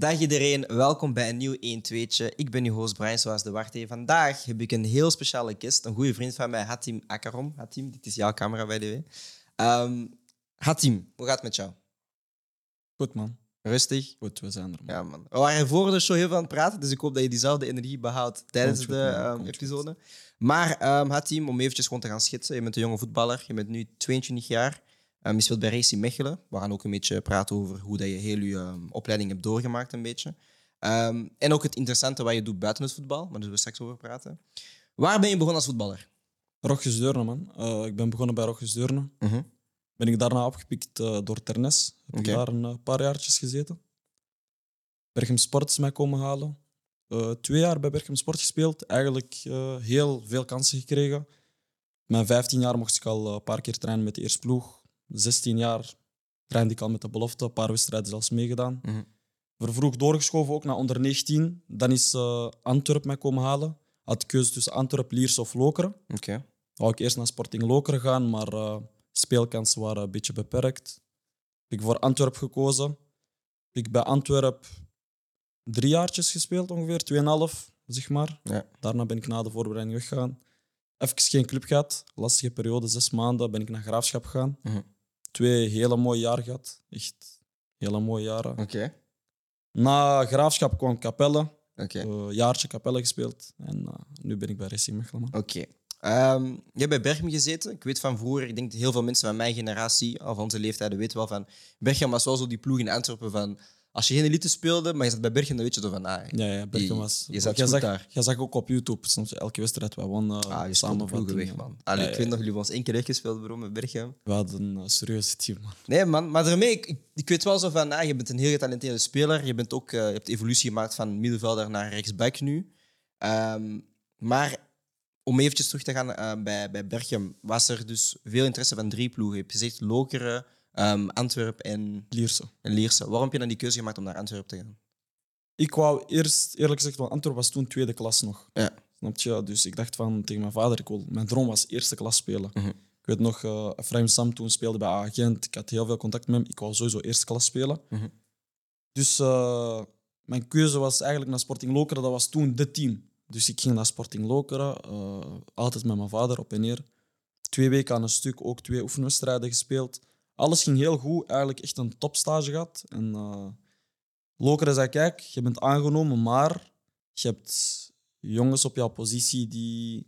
Dag iedereen, welkom bij een nieuw 1-2'tje. Ik ben uw host Brian Zoals de Warte. Vandaag heb ik een heel speciale gast, een goede vriend van mij, Hatim Akarom. Hatim, dit is jouw camera, by the way. Ehm, Hatim, hoe gaat het met jou? Goed man. Rustig? Goed, we zijn er. Man. Ja, man. We waren voor de show heel veel aan het praten, dus ik hoop dat je diezelfde energie behoudt tijdens goed, de ehm, episode. Maar ehm Hatim, om eventjes gewoon te gaan schetsen. Je bent een jonge voetballer, je bent nu 22 jaar. Ehm, je speelt bij Racing Mechelen. We gaan ook een beetje praten over hoe dat je heel je ehm, opleiding hebt doorgemaakt, een beetje. Ehm, en ook het interessante wat je doet buiten het voetbal, maar daar zullen we straks over praten. Waar ben je begonnen als voetballer? Rogges Deurne man. Eh, ik ben begonnen bij Rogges Deurne. Ben ik daarna opgepikt eh, door Ternes. Heb ik daar een eh, paar jaartjes gezeten. Berchem Sport is mij komen halen. Twee jaar bij Berchem Sport gespeeld. Eigenlijk heel veel kansen gekregen. Mijn 15 jaar mocht ik al een paar keer trainen met de eerste ploeg. 16 jaar trainde ik al met de belofte. Een paar wedstrijden zelfs meegedaan. Mhm. Vervroeg doorgeschoven ook naar onder 19. Dan is eh Antwerp mij komen halen. Had de keuze tussen Antwerp, Lierse of Lokeren. Oké. Wou ik eerst naar Sporting Lokeren gaan, maar eh, speelkansen waren een beetje beperkt. Heb ik voor Antwerp gekozen. Heb ik bij Antwerp drie jaartjes gespeeld, ongeveer, tweeënhalf, zeg maar. Ja. Daarna ben ik na de voorbereiding weggegaan. Even geen club gehad, lastige periode, zes maanden, ben ik naar Graafschap gegaan. Mhm. Twee hele mooie jaren gehad, echt hele mooie jaren. Oké. Na Graafschap kwam Capelle, Oké. eh, jaartje Capelle gespeeld. En eh, nu ben ik bij Racing Mechelen. Oké. Ehm, je hebt bij Berchem gezeten. Ik weet van vroeger, ik denk dat heel veel mensen van mijn generatie, of van onze leeftijden, weten wel van Berchem was wel zo die ploeg in Antwerpen van als je geen elite speelde, maar je zat bij Berchem, dan weet je toch van ah, Ja, ja, Je- was... je zat jij zag, daar. jij zag ook op YouTube, soms elke wedstrijd, wij wonnen ah je ploegen weg, man. Allee, Ja, ik weet nog, jullie ons één keer weggespeeld, bro, met Berchem. We hadden een uh, serieuze team, man. Nee, man, maar daarmee, ik, ik, ik weet wel zo van, ah, je bent een heel getalenteerde speler. Je, bent ook, eh, je hebt evolutie gemaakt van middenvelder naar rechtsback nu. Ehm, maar om eventjes terug te gaan eh, bij, bij Berchem, was er dus veel interesse van drie ploegen. Je hebt gezegd Lokeren, ehm Antwerp en, Lierse. en Lierse. Waarom heb je dan die keuze gemaakt om naar Antwerp te gaan? Ik wou eerst, eerlijk gezegd, want Antwerp was toen tweede klas nog. Ja. Snap je? Dus ik dacht van tegen mijn vader, ik wil, mijn droom was eerste klas spelen. Mhm. Ik weet nog, eh Efraim Sam toen speelde bij Agent. Ik had heel veel contact met hem. Ik wou sowieso eerste klas spelen. Mhm. Dus eh, mijn keuze was eigenlijk naar Sporting Lokeren. Dat was toen de team. Dus ik ging naar Sporting Lokeren. eh, altijd met mijn vader op en neer. Twee weken aan een stuk, ook twee oefenwedstrijden gespeeld. Alles ging heel goed. Eigenlijk echt een topstage gehad. En eh Lokeren zei, kijk, je bent aangenomen, maar je hebt jongens op jouw positie die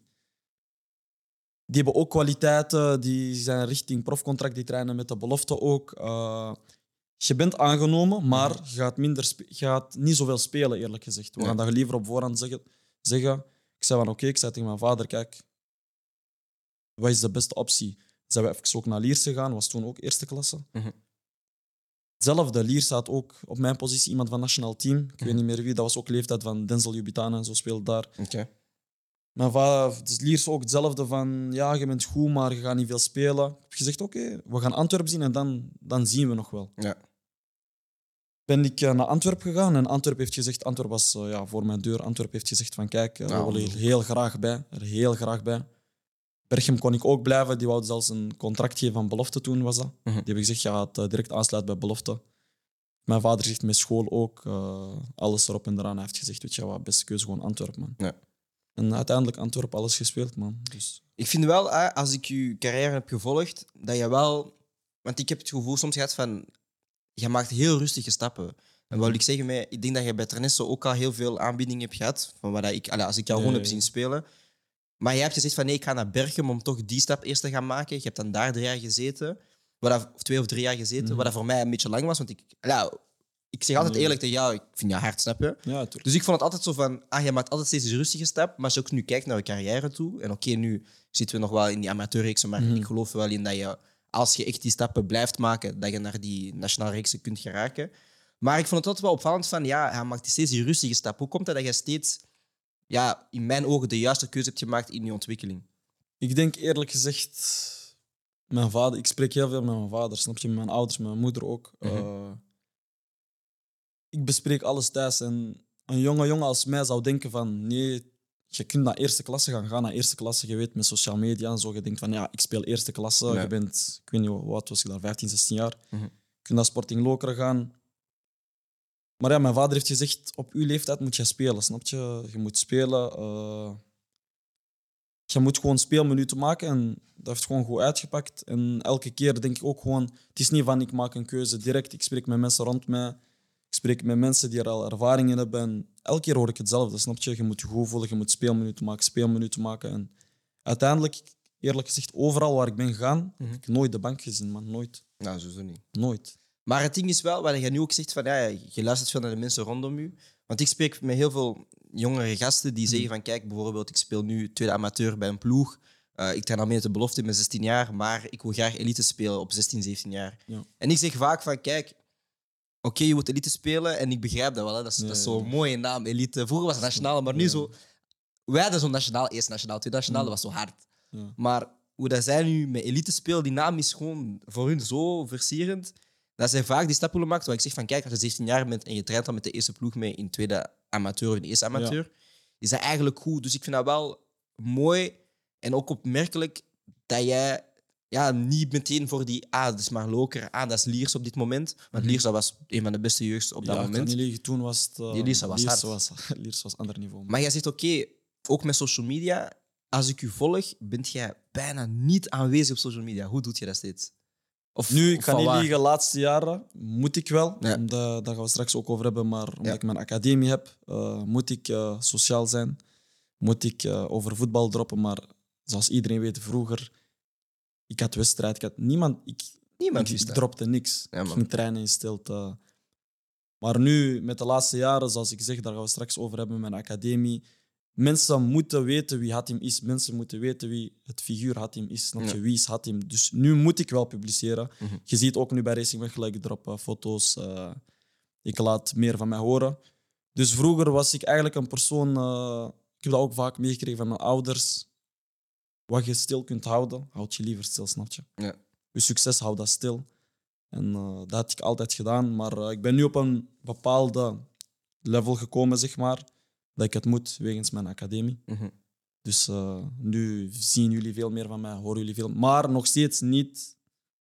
die hebben ook kwaliteiten, die zijn richting profcontract, die trainen met de belofte ook. Eh, je bent aangenomen, maar je gaat, minder gaat niet zoveel spelen, eerlijk gezegd. We Ja. gaan dat liever op voorhand zeggen. zeggen. Ik zei van oké, ik zei tegen mijn vader, kijk, wat is de beste optie? Zijn we even ook naar Liers gegaan, was toen ook eerste klasse. Mhm. Hetzelfde, Liers had ook op mijn positie iemand van nationaal team. Ik weet niet meer wie, dat was ook leeftijd van Denzel Jubitana en zo speelde daar. Oké. Mijn vader, dus Liers ook hetzelfde van, ja, je bent goed, maar je gaat niet veel spelen. Ik heb gezegd, oké, we gaan Antwerpen zien en dan, dan zien we nog wel. Ja. Ben ik eh, naar Antwerpen gegaan en Antwerpen heeft gezegd, Antwerpen was eh, ja, voor mijn deur, Antwerpen heeft gezegd van, kijk, eh, we Ja, willen heel graag bij, er heel graag bij. Berchem kon ik ook blijven, die wou zelfs een contract geven van belofte toen, was dat. Mhm. Die hebben gezegd, je gaat eh, direct aansluiten bij belofte. Mijn vader zegt met school ook, eh, alles erop en eraan. Hij heeft gezegd, weet je wat, beste keuze gewoon Antwerpen, man. Ja. En uiteindelijk Antwerpen alles gespeeld, man. Dus, Ik vind wel, als ik je carrière heb gevolgd, dat je wel... Want ik heb het gevoel soms gehad van... Je maakt heel rustige stappen. En wat wil ik zeggen, ik denk dat je bij Trenesso ook al heel veel aanbiedingen hebt gehad. Van wat ik, als ik jou Ja, gewoon ja, heb ja. zien spelen. Maar jij hebt gezegd van nee, ik ga naar Berchem om toch die stap eerst te gaan maken. Je hebt dan daar drie jaar gezeten. Wat dat, of twee of drie jaar gezeten. Mhm. Wat dat voor mij een beetje lang was. Want ik, ja, ik zeg altijd eerlijk tegen jou, ik vind jou hard, snap je? ja. Dus ik vond het altijd zo van, ah, je maakt altijd steeds een rustige stap. Maar als je ook nu kijkt naar je carrière toe. En oké, nu zitten we nog wel in die amateurreeksen. Maar Mhm. ik geloof wel in dat je, als je echt die stappen blijft maken, dat je naar die nationale reeksen kunt geraken. Maar ik vond het altijd wel opvallend van, ja, hij maakt steeds die rustige stap. Hoe komt het dat je steeds, ja, in mijn ogen, de juiste keuze hebt gemaakt in je ontwikkeling? Ik denk eerlijk gezegd, mijn vader, ik spreek heel veel met mijn vader, snap je? Met mijn ouders, met mijn moeder ook. Mhm. Eh, ik bespreek alles thuis en een jonge jongen als mij zou denken van nee, je kunt naar eerste klasse gaan, ga naar eerste klasse, je weet met social media en zo, je denkt van ja, ik speel eerste klasse, je bent, ik weet niet oud was ik daar, 15, 16 jaar. Mhm. Je kunt naar Sporting Lokeren gaan. Maar ja, mijn vader heeft gezegd, op uw leeftijd moet je spelen, snap je? Je moet spelen. eh, je moet gewoon speelminuten maken en dat heeft gewoon goed uitgepakt. En elke keer denk ik ook gewoon, het is niet van ik maak een keuze direct. Ik spreek met mensen rond mij. Ik spreek met mensen die er al ervaring in hebben. En elke keer hoor ik hetzelfde, snap je? Je moet je goed voelen, je moet speelminuten maken, speelminuten maken. En uiteindelijk, eerlijk gezegd, overal waar ik ben gegaan, heb ik nooit de bank gezien, man. Nooit. Nou, sowieso niet. Nooit. Maar het ding is wel, wat je nu ook zegt, van, ja, je luistert veel naar de mensen rondom je. Want ik spreek met heel veel jongere gasten die zeggen van, kijk, bijvoorbeeld, ik speel nu tweede amateur bij een ploeg. Eh, ik train al mee met de belofte in mijn 16 jaar, maar ik wil graag elite spelen op 16, 17 jaar. Ja. En ik zeg vaak van, kijk, oké, je wilt elite spelen en ik begrijp dat wel. Hè. Dat is, Ja, dat is zo'n ja. mooie naam, elite. Vroeger was het nationale, maar nu zo... Wij hadden zo'n nationaal, eerst nationaal, tweede nationaal, dat was zo hard. Ja. Maar hoe dat zij nu met elite spelen, die naam is gewoon voor hun zo versierend. Dat zij vaak die stap willen maken. Waar ik zeg van kijk, als je 17 jaar bent en je traint dan met de eerste ploeg mee in tweede amateur of in eerste amateur, is dat eigenlijk goed. Dus ik vind dat wel mooi en ook opmerkelijk dat jij ja, niet meteen voor die, ah, dat is maar Loker, ah, dat is Liers op dit moment. Want Liers dat was een van de beste jeugds op dat ja, moment. toen was het... eh, Die Lierse was hard. was, Lierse was ander niveau. Maar jij zegt oké, ook met social media, als ik u volg, bent jij bijna niet aanwezig op social media. Hoe doet je dat steeds? Of, Nu, ik van niet liegen, laatste jaren moet ik wel. Ja. Omdat, daar gaan we straks ook over hebben. Maar omdat Ja. ik mijn academie heb, eh, moet ik eh, sociaal zijn. Moet ik eh, over voetbal droppen. Maar zoals iedereen weet, vroeger... Ik had wedstrijd, ik had niemand... Ik, Niemand ik, dropte niks. Ja, ik ging trainen in stilte. Maar nu, met de laatste jaren, zoals ik zeg, daar gaan we straks over hebben met mijn academie. Mensen moeten weten wie Hatim is. Mensen moeten weten wie het figuur Hatim is. Snap je? Ja. Wie is Hatim? Dus nu moet ik wel publiceren. Mhm. Je ziet ook nu bij Racing Weg, ik drop eh, foto's. eh, ik laat meer van mij horen. Dus vroeger was ik eigenlijk een persoon... eh, ik heb dat ook vaak meegekregen van mijn ouders. Wat je stil kunt houden, houd je liever stil, snap je? Ja. Je succes houdt dat stil. En dat had ik altijd gedaan. Maar ik ben nu op een bepaalde level gekomen, zeg maar. Dat ik het moet, wegens mijn academie. Mhm. Dus eh, nu zien jullie veel meer van mij, horen jullie veel. Maar nog steeds niet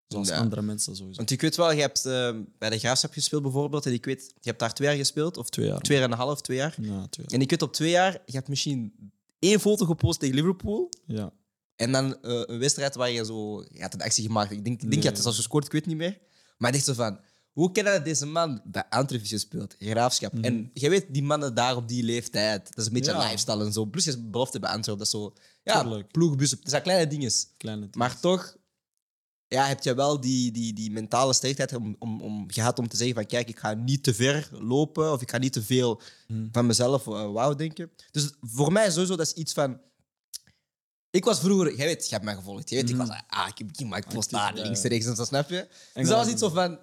zoals Ja. andere mensen sowieso. Want ik weet wel, je hebt eh, bij de Graafschap gespeeld bijvoorbeeld. En ik weet, je hebt daar twee jaar gespeeld. Of Twee jaar. twee en een half, twee jaar. Ja, twee jaar. En ik weet op twee jaar, je hebt misschien één foto gepost tegen Liverpool. Ja. En dan eh, een wedstrijd waar je zo... Je had een actie gemaakt. Ik denk, ik denk Nee. je had het zelfs gescoord, ik weet niet meer. Maar ik dacht zo van... Hoe kan dat deze man bij Antwerpen is gespeeld? Graafschap. En je weet, die mannen daar op die leeftijd, dat is een beetje Mhm. Ja. lifestyle en zo. Plus je is belofte bij Antwerpen, dat is zo... Ja, Tuurlijk. ploegbussen. Dat zijn kleine dingen. Kleine. Maar toch ja, heb je wel die, die, die mentale sterkheid om, om, om, gehad om te zeggen van kijk, ik ga niet te ver lopen of ik ga niet te veel Hmm. van mezelf uh, wauw denken. Dus voor mij sowieso, dat is iets van... Ik was vroeger, jij weet, je hebt mij gevolgd. Je weet, ik was ah, ik heb die maar ik post daar links rechts en zo, snap je? Dus dat was was iets zo van...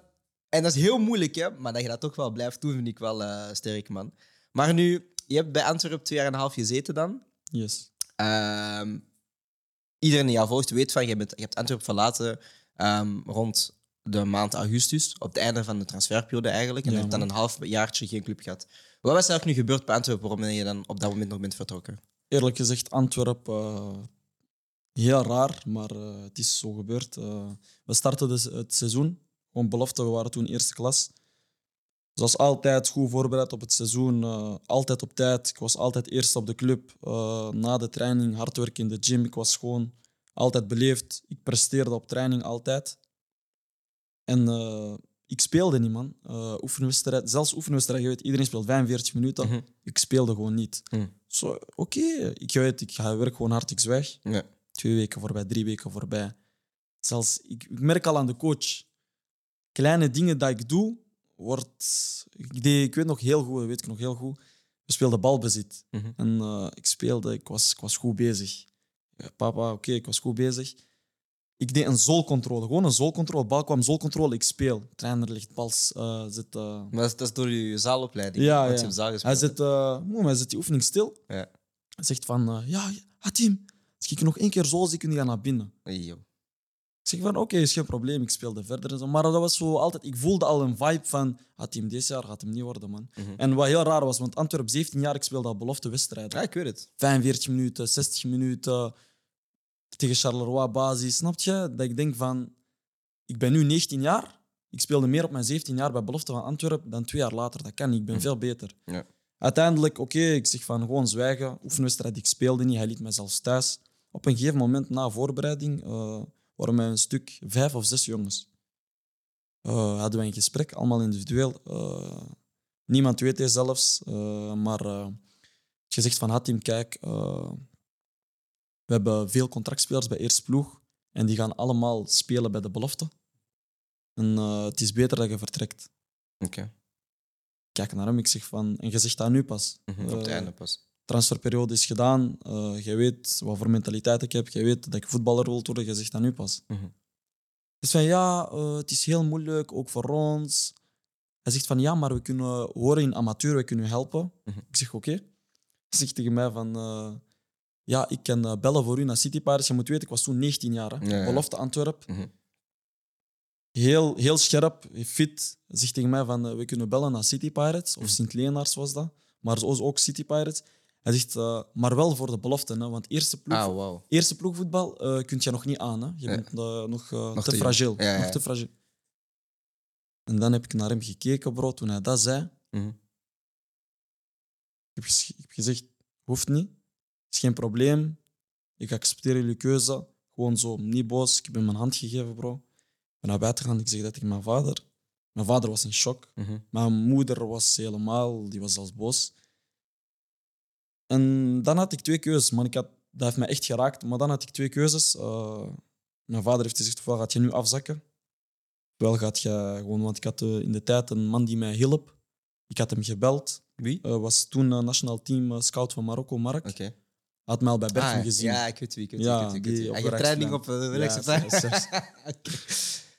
En dat is heel moeilijk, hè? Maar dat je dat toch wel blijft doen, vind ik wel eh, sterk, man. Maar nu, je hebt bij Antwerpen twee jaar en een half gezeten dan. Yes. Ehm, iedereen die jou volgt weet van, je, bent, je hebt Antwerpen verlaten ehm, rond de maand augustus, op het einde van de transferperiode eigenlijk. En Ja, je hebt dan een half jaartje geen club gehad. Wat was er eigenlijk nu gebeurd bij Antwerpen, waarom je dan op dat moment nog bent vertrokken? Eerlijk gezegd, Antwerpen, eh, heel raar, maar eh, het is zo gebeurd. We starten dus het seizoen, gewoon belofte, we waren toen eerste klas. Zoals altijd, goed voorbereid op het seizoen, eh, altijd op tijd. Ik was altijd eerst op de club. Eh, na de training, hard werken in de gym. Ik was gewoon altijd beleefd. Ik presteerde op training altijd. En eh, ik speelde niet, man. Oefenwedstrijd, zelfs oefenwedstrijd, je weet, iedereen speelt 45 minuten. Mhm. Ik speelde gewoon niet. Mhm. Zo, oké, ik weet, ik ga werk gewoon hard, ik zwijg. Ja. Twee weken voorbij, drie weken voorbij. Zelfs, ik, ik merk al aan de coach, kleine dingen dat ik doe, wordt... Ik, deed, ik weet nog heel goed, weet ik nog heel goed. We speelden balbezit. Mhm. En eh, ik speelde, ik was, ik was goed bezig. Ja, papa, oké, ik was goed bezig. Ik deed een zoolcontrole, gewoon een zoolcontrole. Bal kwam zoolcontrole, ik speel. Trainer ligt bal, eh, zit... Maar dat is, dat is door je zaalopleiding. Ja, ja. je zaal hij zet, eh, moe, hij zet die oefening stil. Ja. Hij zegt van, eh, ja, Hatim, als ik nog één keer zo zie, kun je gaan naar binnen. Hey, zeg van, oké, is geen probleem, ik speelde verder en zo. Maar dat was zo altijd, ik voelde al een vibe van, Hatim, deze jaar gaat hem niet worden, man. Mhm. En wat heel raar was, want Antwerp 17 jaar, ik speelde al belofte wedstrijden. Ja, ik weet het. 45 minuten, 60 minuten tegen Charleroi basis. Snap je? Dat ik denk van, ik ben nu 19 jaar Ik speelde meer op mijn 17 jaar bij Belofte van Antwerpen dan twee jaar later. Dat kan niet, ik ben Hm. veel beter. Ja. Uiteindelijk, oké, ik zeg van gewoon zwijgen. Oefenwedstrijd, ik speelde niet, hij liet mij zelfs thuis. Op een gegeven moment na voorbereiding uh, waren wij een stuk vijf of zes jongens. Uh, hadden wij een gesprek, allemaal individueel. Uh, niemand weet het zelfs, maar je zegt van Hatim, kijk, we hebben veel contractspelers bij Eerste Ploeg en die gaan allemaal spelen bij de belofte. En het is beter dat je vertrekt. Oké. Okay. Kijk naar hem, ik zeg van, en je zegt dat nu pas. Mm -hmm, op het einde pas transferperiode is gedaan. Uh, jij weet wat voor mentaliteit ik heb. Jij weet dat ik voetballer wil worden. Je zegt dat nu pas. Mm -hmm. Dus van ja, uh, het is heel moeilijk, ook voor ons. Hij zegt van ja, maar we kunnen horen in amateur, we kunnen helpen. Mm -hmm. Ik zeg oké. Okay. Hij zegt tegen mij van uh, ja, ik kan bellen voor u naar City Pirates. Je moet weten, ik was toen 19 jaar. Hè. Ja, ja. Belofte Antwerp. -hmm. Heel, heel scherp, fit. Hij zegt tegen mij van we kunnen bellen naar City Pirates. Of Sint-Lenaars was dat. Maar zoals ook City Pirates. Hij zegt, uh, maar wel voor de belofte. Hè, want eerste, ploeg, ah, wow. eerste ploegvoetbal uh, kun je nog niet aan. Hè. Je Ja. bent uh, nog, Nog te te fragiel. ja. Nog te fragiel. En dan heb ik naar hem gekeken, bro, toen hij dat zei. Mhm. Ik heb, ik gezegd, hoeft niet. is geen probleem. Ik accepteer jullie keuze. Gewoon zo, niet boos. Ik heb hem mijn hand gegeven, bro. Ik ben naar buiten gegaan. Ik zeg dat tegen mijn vader. Mijn vader was in shock. Mhm. Mijn moeder was helemaal, die was zelfs boos. En dan had ik twee keuzes, man. Ik had, dat heeft mij echt geraakt. Maar dan had ik twee keuzes. Eh, mijn vader heeft gezegd: ofwel gaat je nu afzakken. Ofwel gaat je gewoon, want ik had eh, in de tijd een man die mij hielp. Ik had hem gebeld. Wie? Eh, was toen uh, nationaal team scout van Marokko, Mark. Oké. Had mij al bij Berchem Ah, gezien. Ja, ik weet wie. Ik weet Ja, wie. Die ik weet wie. Ah, je training op uh, de Ja, Rijksopleiding.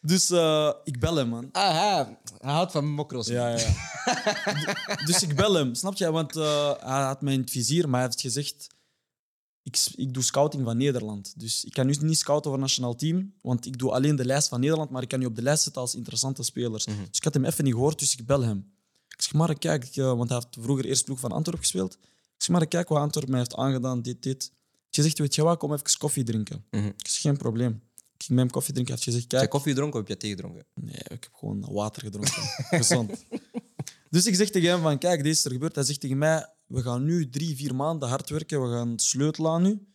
Dus eh, ik bel hem, man. Aha, hij houdt van mokros. Ja, ja. D- dus ik bel hem, snap je? Want eh, hij had mij in het vizier, maar hij heeft gezegd... Ik, s- ik doe scouting van Nederland. Dus ik kan nu niet scouten voor het nationaal team, want ik doe alleen de lijst van Nederland, maar ik kan nu op de lijst zetten als interessante spelers. Mhm. Dus ik had hem even niet gehoord, dus ik bel hem. Ik zeg, maar kijk, ik, eh, want hij heeft vroeger eerst ploeg van Antwerpen gespeeld. Ik zeg, maar kijk wat Antwerpen mij heeft aangedaan, dit, dit. Je zegt, weet je wat, kom even koffie drinken. Mhm. Ik zeg, geen probleem. Ik ging met hem koffie drinken. Hij heeft gezegd, Heb je kijk, koffie gedronken of heb je thee gedronken? Nee, ik heb gewoon water gedronken. Gezond. Dus ik zeg tegen hem van, kijk, deze is er gebeurd. Hij zegt tegen mij, we gaan nu drie, vier maanden hard werken. We gaan sleutelen aan u.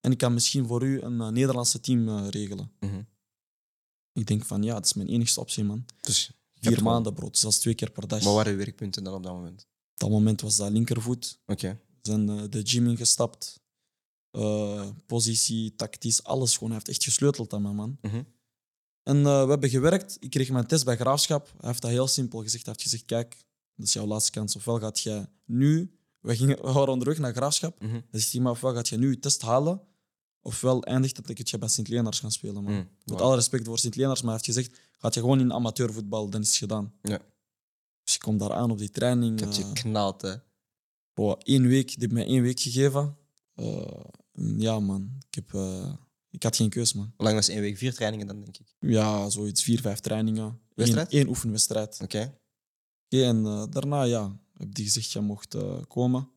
En ik kan misschien voor u een eh, Nederlandse team eh, regelen. Mhm. Ik denk van, ja, dat is mijn enigste optie, man. Dus, Vier maanden, bro. Dus dat is twee keer per dag. Maar wat waren je werkpunten dan op dat moment? Op dat moment was dat linkervoet. Oké. We zijn eh, de gym ingestapt. Eh, positie, tactisch, alles gewoon. Hij heeft echt gesleuteld aan mij, man. Mhm. En eh, we hebben gewerkt. Ik kreeg mijn test bij Graafschap. Hij heeft dat heel simpel gezegd. Hij heeft gezegd, kijk, dat is jouw laatste kans. Ofwel gaat jij nu... We, gingen, we waren onderweg naar Graafschap. Mhm. Hij zegt mij, ofwel gaat je nu je test halen, ofwel eindigt dat ik het je bij Sint-Lenaars gaan spelen. Man. Mhm. Met alle respect voor Sint-Lenaars, maar hij heeft gezegd, gaat je gewoon in amateurvoetbal, dan is het gedaan. Ja. Dus ik kom daar aan op die training. Ik heb je eh, knald, hè. bro, één week, die heeft mij één week gegeven. Ja, man. Ik, heb, eh, ik had geen keus, man. Hoe lang was één week? Vier trainingen dan, denk ik. Ja, zoiets vier, vijf trainingen. Eén, één oefenwedstrijd. Oké. Oké, en eh, daarna, ja, heb die gezegd, je mocht eh, komen.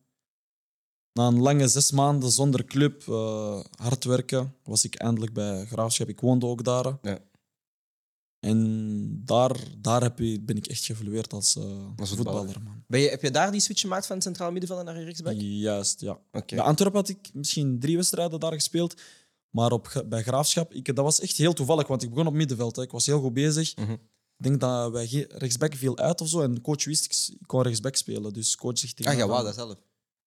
Na een lange zes maanden zonder club, hard werken, was ik eindelijk bij Graafschap. Ik woonde ook daar. Ja. En daar, daar heb je, ben ik echt geëvolueerd als, eh, Als voetballer. voetballer, man. Ben je, heb je daar die switch gemaakt van centraal middenvelder naar rechtsback? Juist, ja. Oké. Bij Antwerpen had ik misschien drie wedstrijden daar gespeeld. Maar op, bij Graafschap, ik, dat was echt heel toevallig, want ik begon op middenveld. Hè. Ik was heel goed bezig. Mhm. Ik denk dat wij rechtsback viel uit of zo. En coach wist, ik, ik kon rechtsback spelen. Dus coach zegt tegen Ah, ja, wou dat zelf.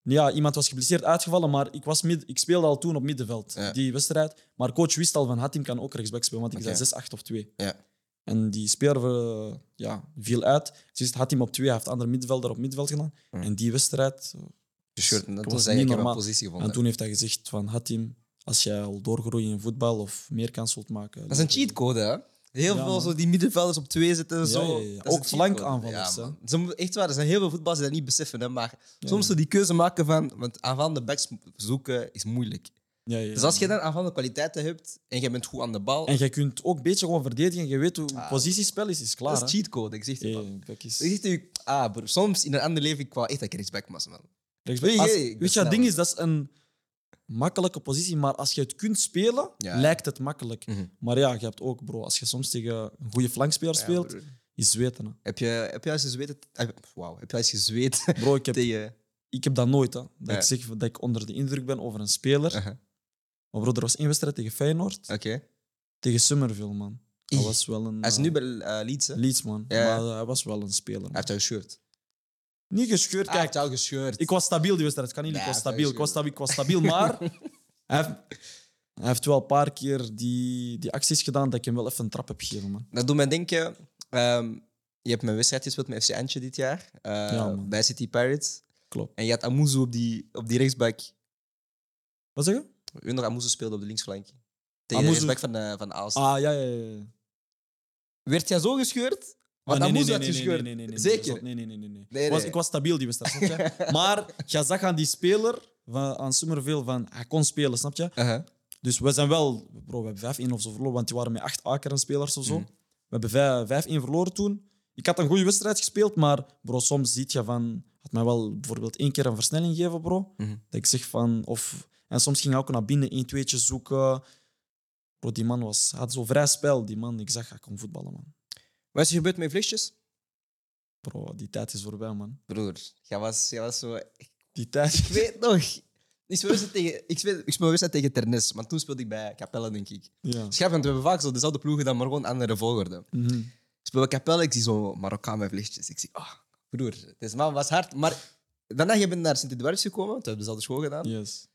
Ja, iemand was geblesseerd uitgevallen, maar ik, was mid, ik speelde al toen op middenveld, Ja. die wedstrijd. Maar coach wist al van Hatim kan ook rechtsback spelen, want ik Oké. zei 6, 8 of 2. Ja. En die speler eh, ja, viel uit. Dus Hatim op 2, hij heeft andere middenvelder op middenveld gedaan. Ja. En die wedstrijd... eh, en was niet normaal. positie gevonden. En toen heeft hij gezegd van Hatim, als jij al doorgroeit in voetbal of meer kans wilt maken... Dat is een cheatcode, hè? Heel Ja, veel man. zo die middenvelders op twee zitten. Zo. ja. Dat Ook flankaanvallers. Ja, echt waar, er zijn heel veel voetballers die dat niet beseffen. Hè, maar soms zo die keuze maken van... Want aanvallende backs zoeken is moeilijk. Ja, ja, Dus als je dan aanvallende kwaliteiten hebt en je bent goed aan de bal... En jij kunt ook een beetje gewoon verdedigen. Je weet hoe Ah, positiespel is, is klaar. dat is cheatcode, ik zeg je is- Ik zeg je, ah, bro, soms in een ander leven, ik wou echt dat ik rechtsback was, man. Rechtsback. Je, Als- weet je, het ding is, dat is een, makkelijke positie, maar als je het kunt spelen, lijkt het makkelijk. Mhm. Maar ja, je hebt ook, bro, als je soms tegen een goede flankspeler speelt, broer. is zweten. Hè. Heb je, heb je eens gezweet? eh, Wauw, heb je eens gezweet Bro, ik heb, tegen... ik heb dat nooit. Hè. Dat ik zeg dat ik onder de indruk ben over een speler. Uh-huh. Maar bro, er was één wedstrijd tegen Feyenoord, Oké. tegen Summerville, man. Ih. was wel een... Hij is eh, nu bij eh, Leeds, hè? Hij Leeds, man. Ja. Maar eh, hij was wel een speler. man. heeft jou gescheurd. Niet gescheurd, Hij kijk. heeft jou gescheurd. Ik was stabiel die wedstrijd. Ik kan niet, Nee, ik was hij stabiel. heeft Ik was stabiel, ik was stabiel. Maar hij heeft, hij heeft wel een paar keer die, die acties gedaan dat ik hem wel even een trap heb gegeven, man. Dat doet mij denken... ehm, je hebt mijn wedstrijd gespeeld met FC Antje dit jaar. eh, man. bij City Pirates. Klopt. En je had Amuzu op die, op die rechtsback. Wat zeg je? Winder Amuzu speelde op de linksflank. Tegen Amuzu- de rechtsback van, eh van Aalst. Ah, ja, ja, ja. Werd jij zo gescheurd? Ah, Want nee, nee, Amuzu nee, had nee, nee, gescheurd. nee, nee, nee, Zeker? Nee, nee, nee. nee, nee. Nee, Was, ik was stabiel die wedstrijd, snap je? maar je zag aan die speler, van, aan Summerville, van, hij kon spelen, snap je? Uh-huh. Dus we zijn wel... Bro, we hebben 5-1 of zo verloren, want die waren met acht A-kernspelers of zo. Mhm. We hebben vijf- 5-1 verloren toen. Ik had een goede wedstrijd gespeeld, maar bro, soms ziet je van... Had mij wel bijvoorbeeld één keer een versnelling gegeven, bro. Mhm. Dat ik zeg van... Of, en soms ging hij ook naar binnen, één, tweetje zoeken. Bro, die man was, had zo vrij spel, die man. Ik zag, hij kon voetballen, man. Wat is er gebeurd met je vleesjes? Bro, die tijd is voorbij, man. Broer, jij was, jij was zo... Die tijd... Ik weet nog... Ik speelde tegen, ik speelde, ik tegen Ternes, maar toen speelde ik bij Capelle, denk ik. Ja. Schap, want we hebben vaak zo dezelfde ploegen dan, maar gewoon andere volgorde. Mhm. Ik speel bij Capelle, ik zie zo Marokkaan met vleesjes. Ik zie, ah, broer, deze man was hard. Maar daarna je bent naar Sint-Eduardus gekomen, we hebben dezelfde school gedaan. Yes.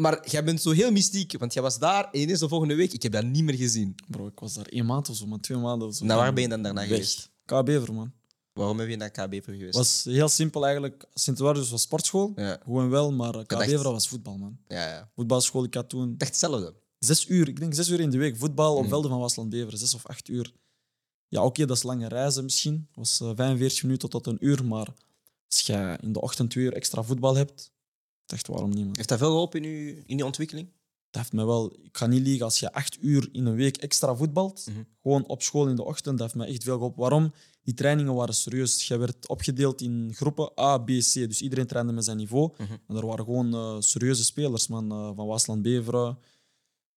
Maar jij bent zo heel mystiek, want jij was daar en ineens de volgende week, ik heb dat niet meer gezien. Bro, ik was daar één maand of zo, man. Twee maanden of zo. Naar waar ben je dan daarna Weg. geweest? KB voor man. Waarom heb je naar KB voor geweest? was heel simpel eigenlijk. Sint-Eduardus was sportschool. Ja, Gewoon wel, maar KB dacht- was voetbal, man. ja, ja. Voetbalschool, ik had toen Echt hetzelfde. zes uur, ik denk zes uur in de week, voetbal op Mm. velden van Wasland Beveren, zes of acht uur. Ja, oké, dat is lange reizen misschien. Dat was eh, 45 minuten tot een uur, maar als je in de ochtend twee uur extra voetbal hebt, dacht waarom niet, man. Heeft dat veel geholpen in je, in je ontwikkeling? Dat heeft mij wel, ik ga niet liegen, als je acht uur in een week extra voetbalt, Mhm. gewoon op school in de ochtend, dat heeft mij echt veel geholpen. Waarom? Die trainingen waren serieus. Je werd opgedeeld in groepen A, B, C. Dus iedereen trainde met zijn niveau. Mhm. En er waren gewoon eh, serieuze spelers, man. eh, van Waasland Beveren,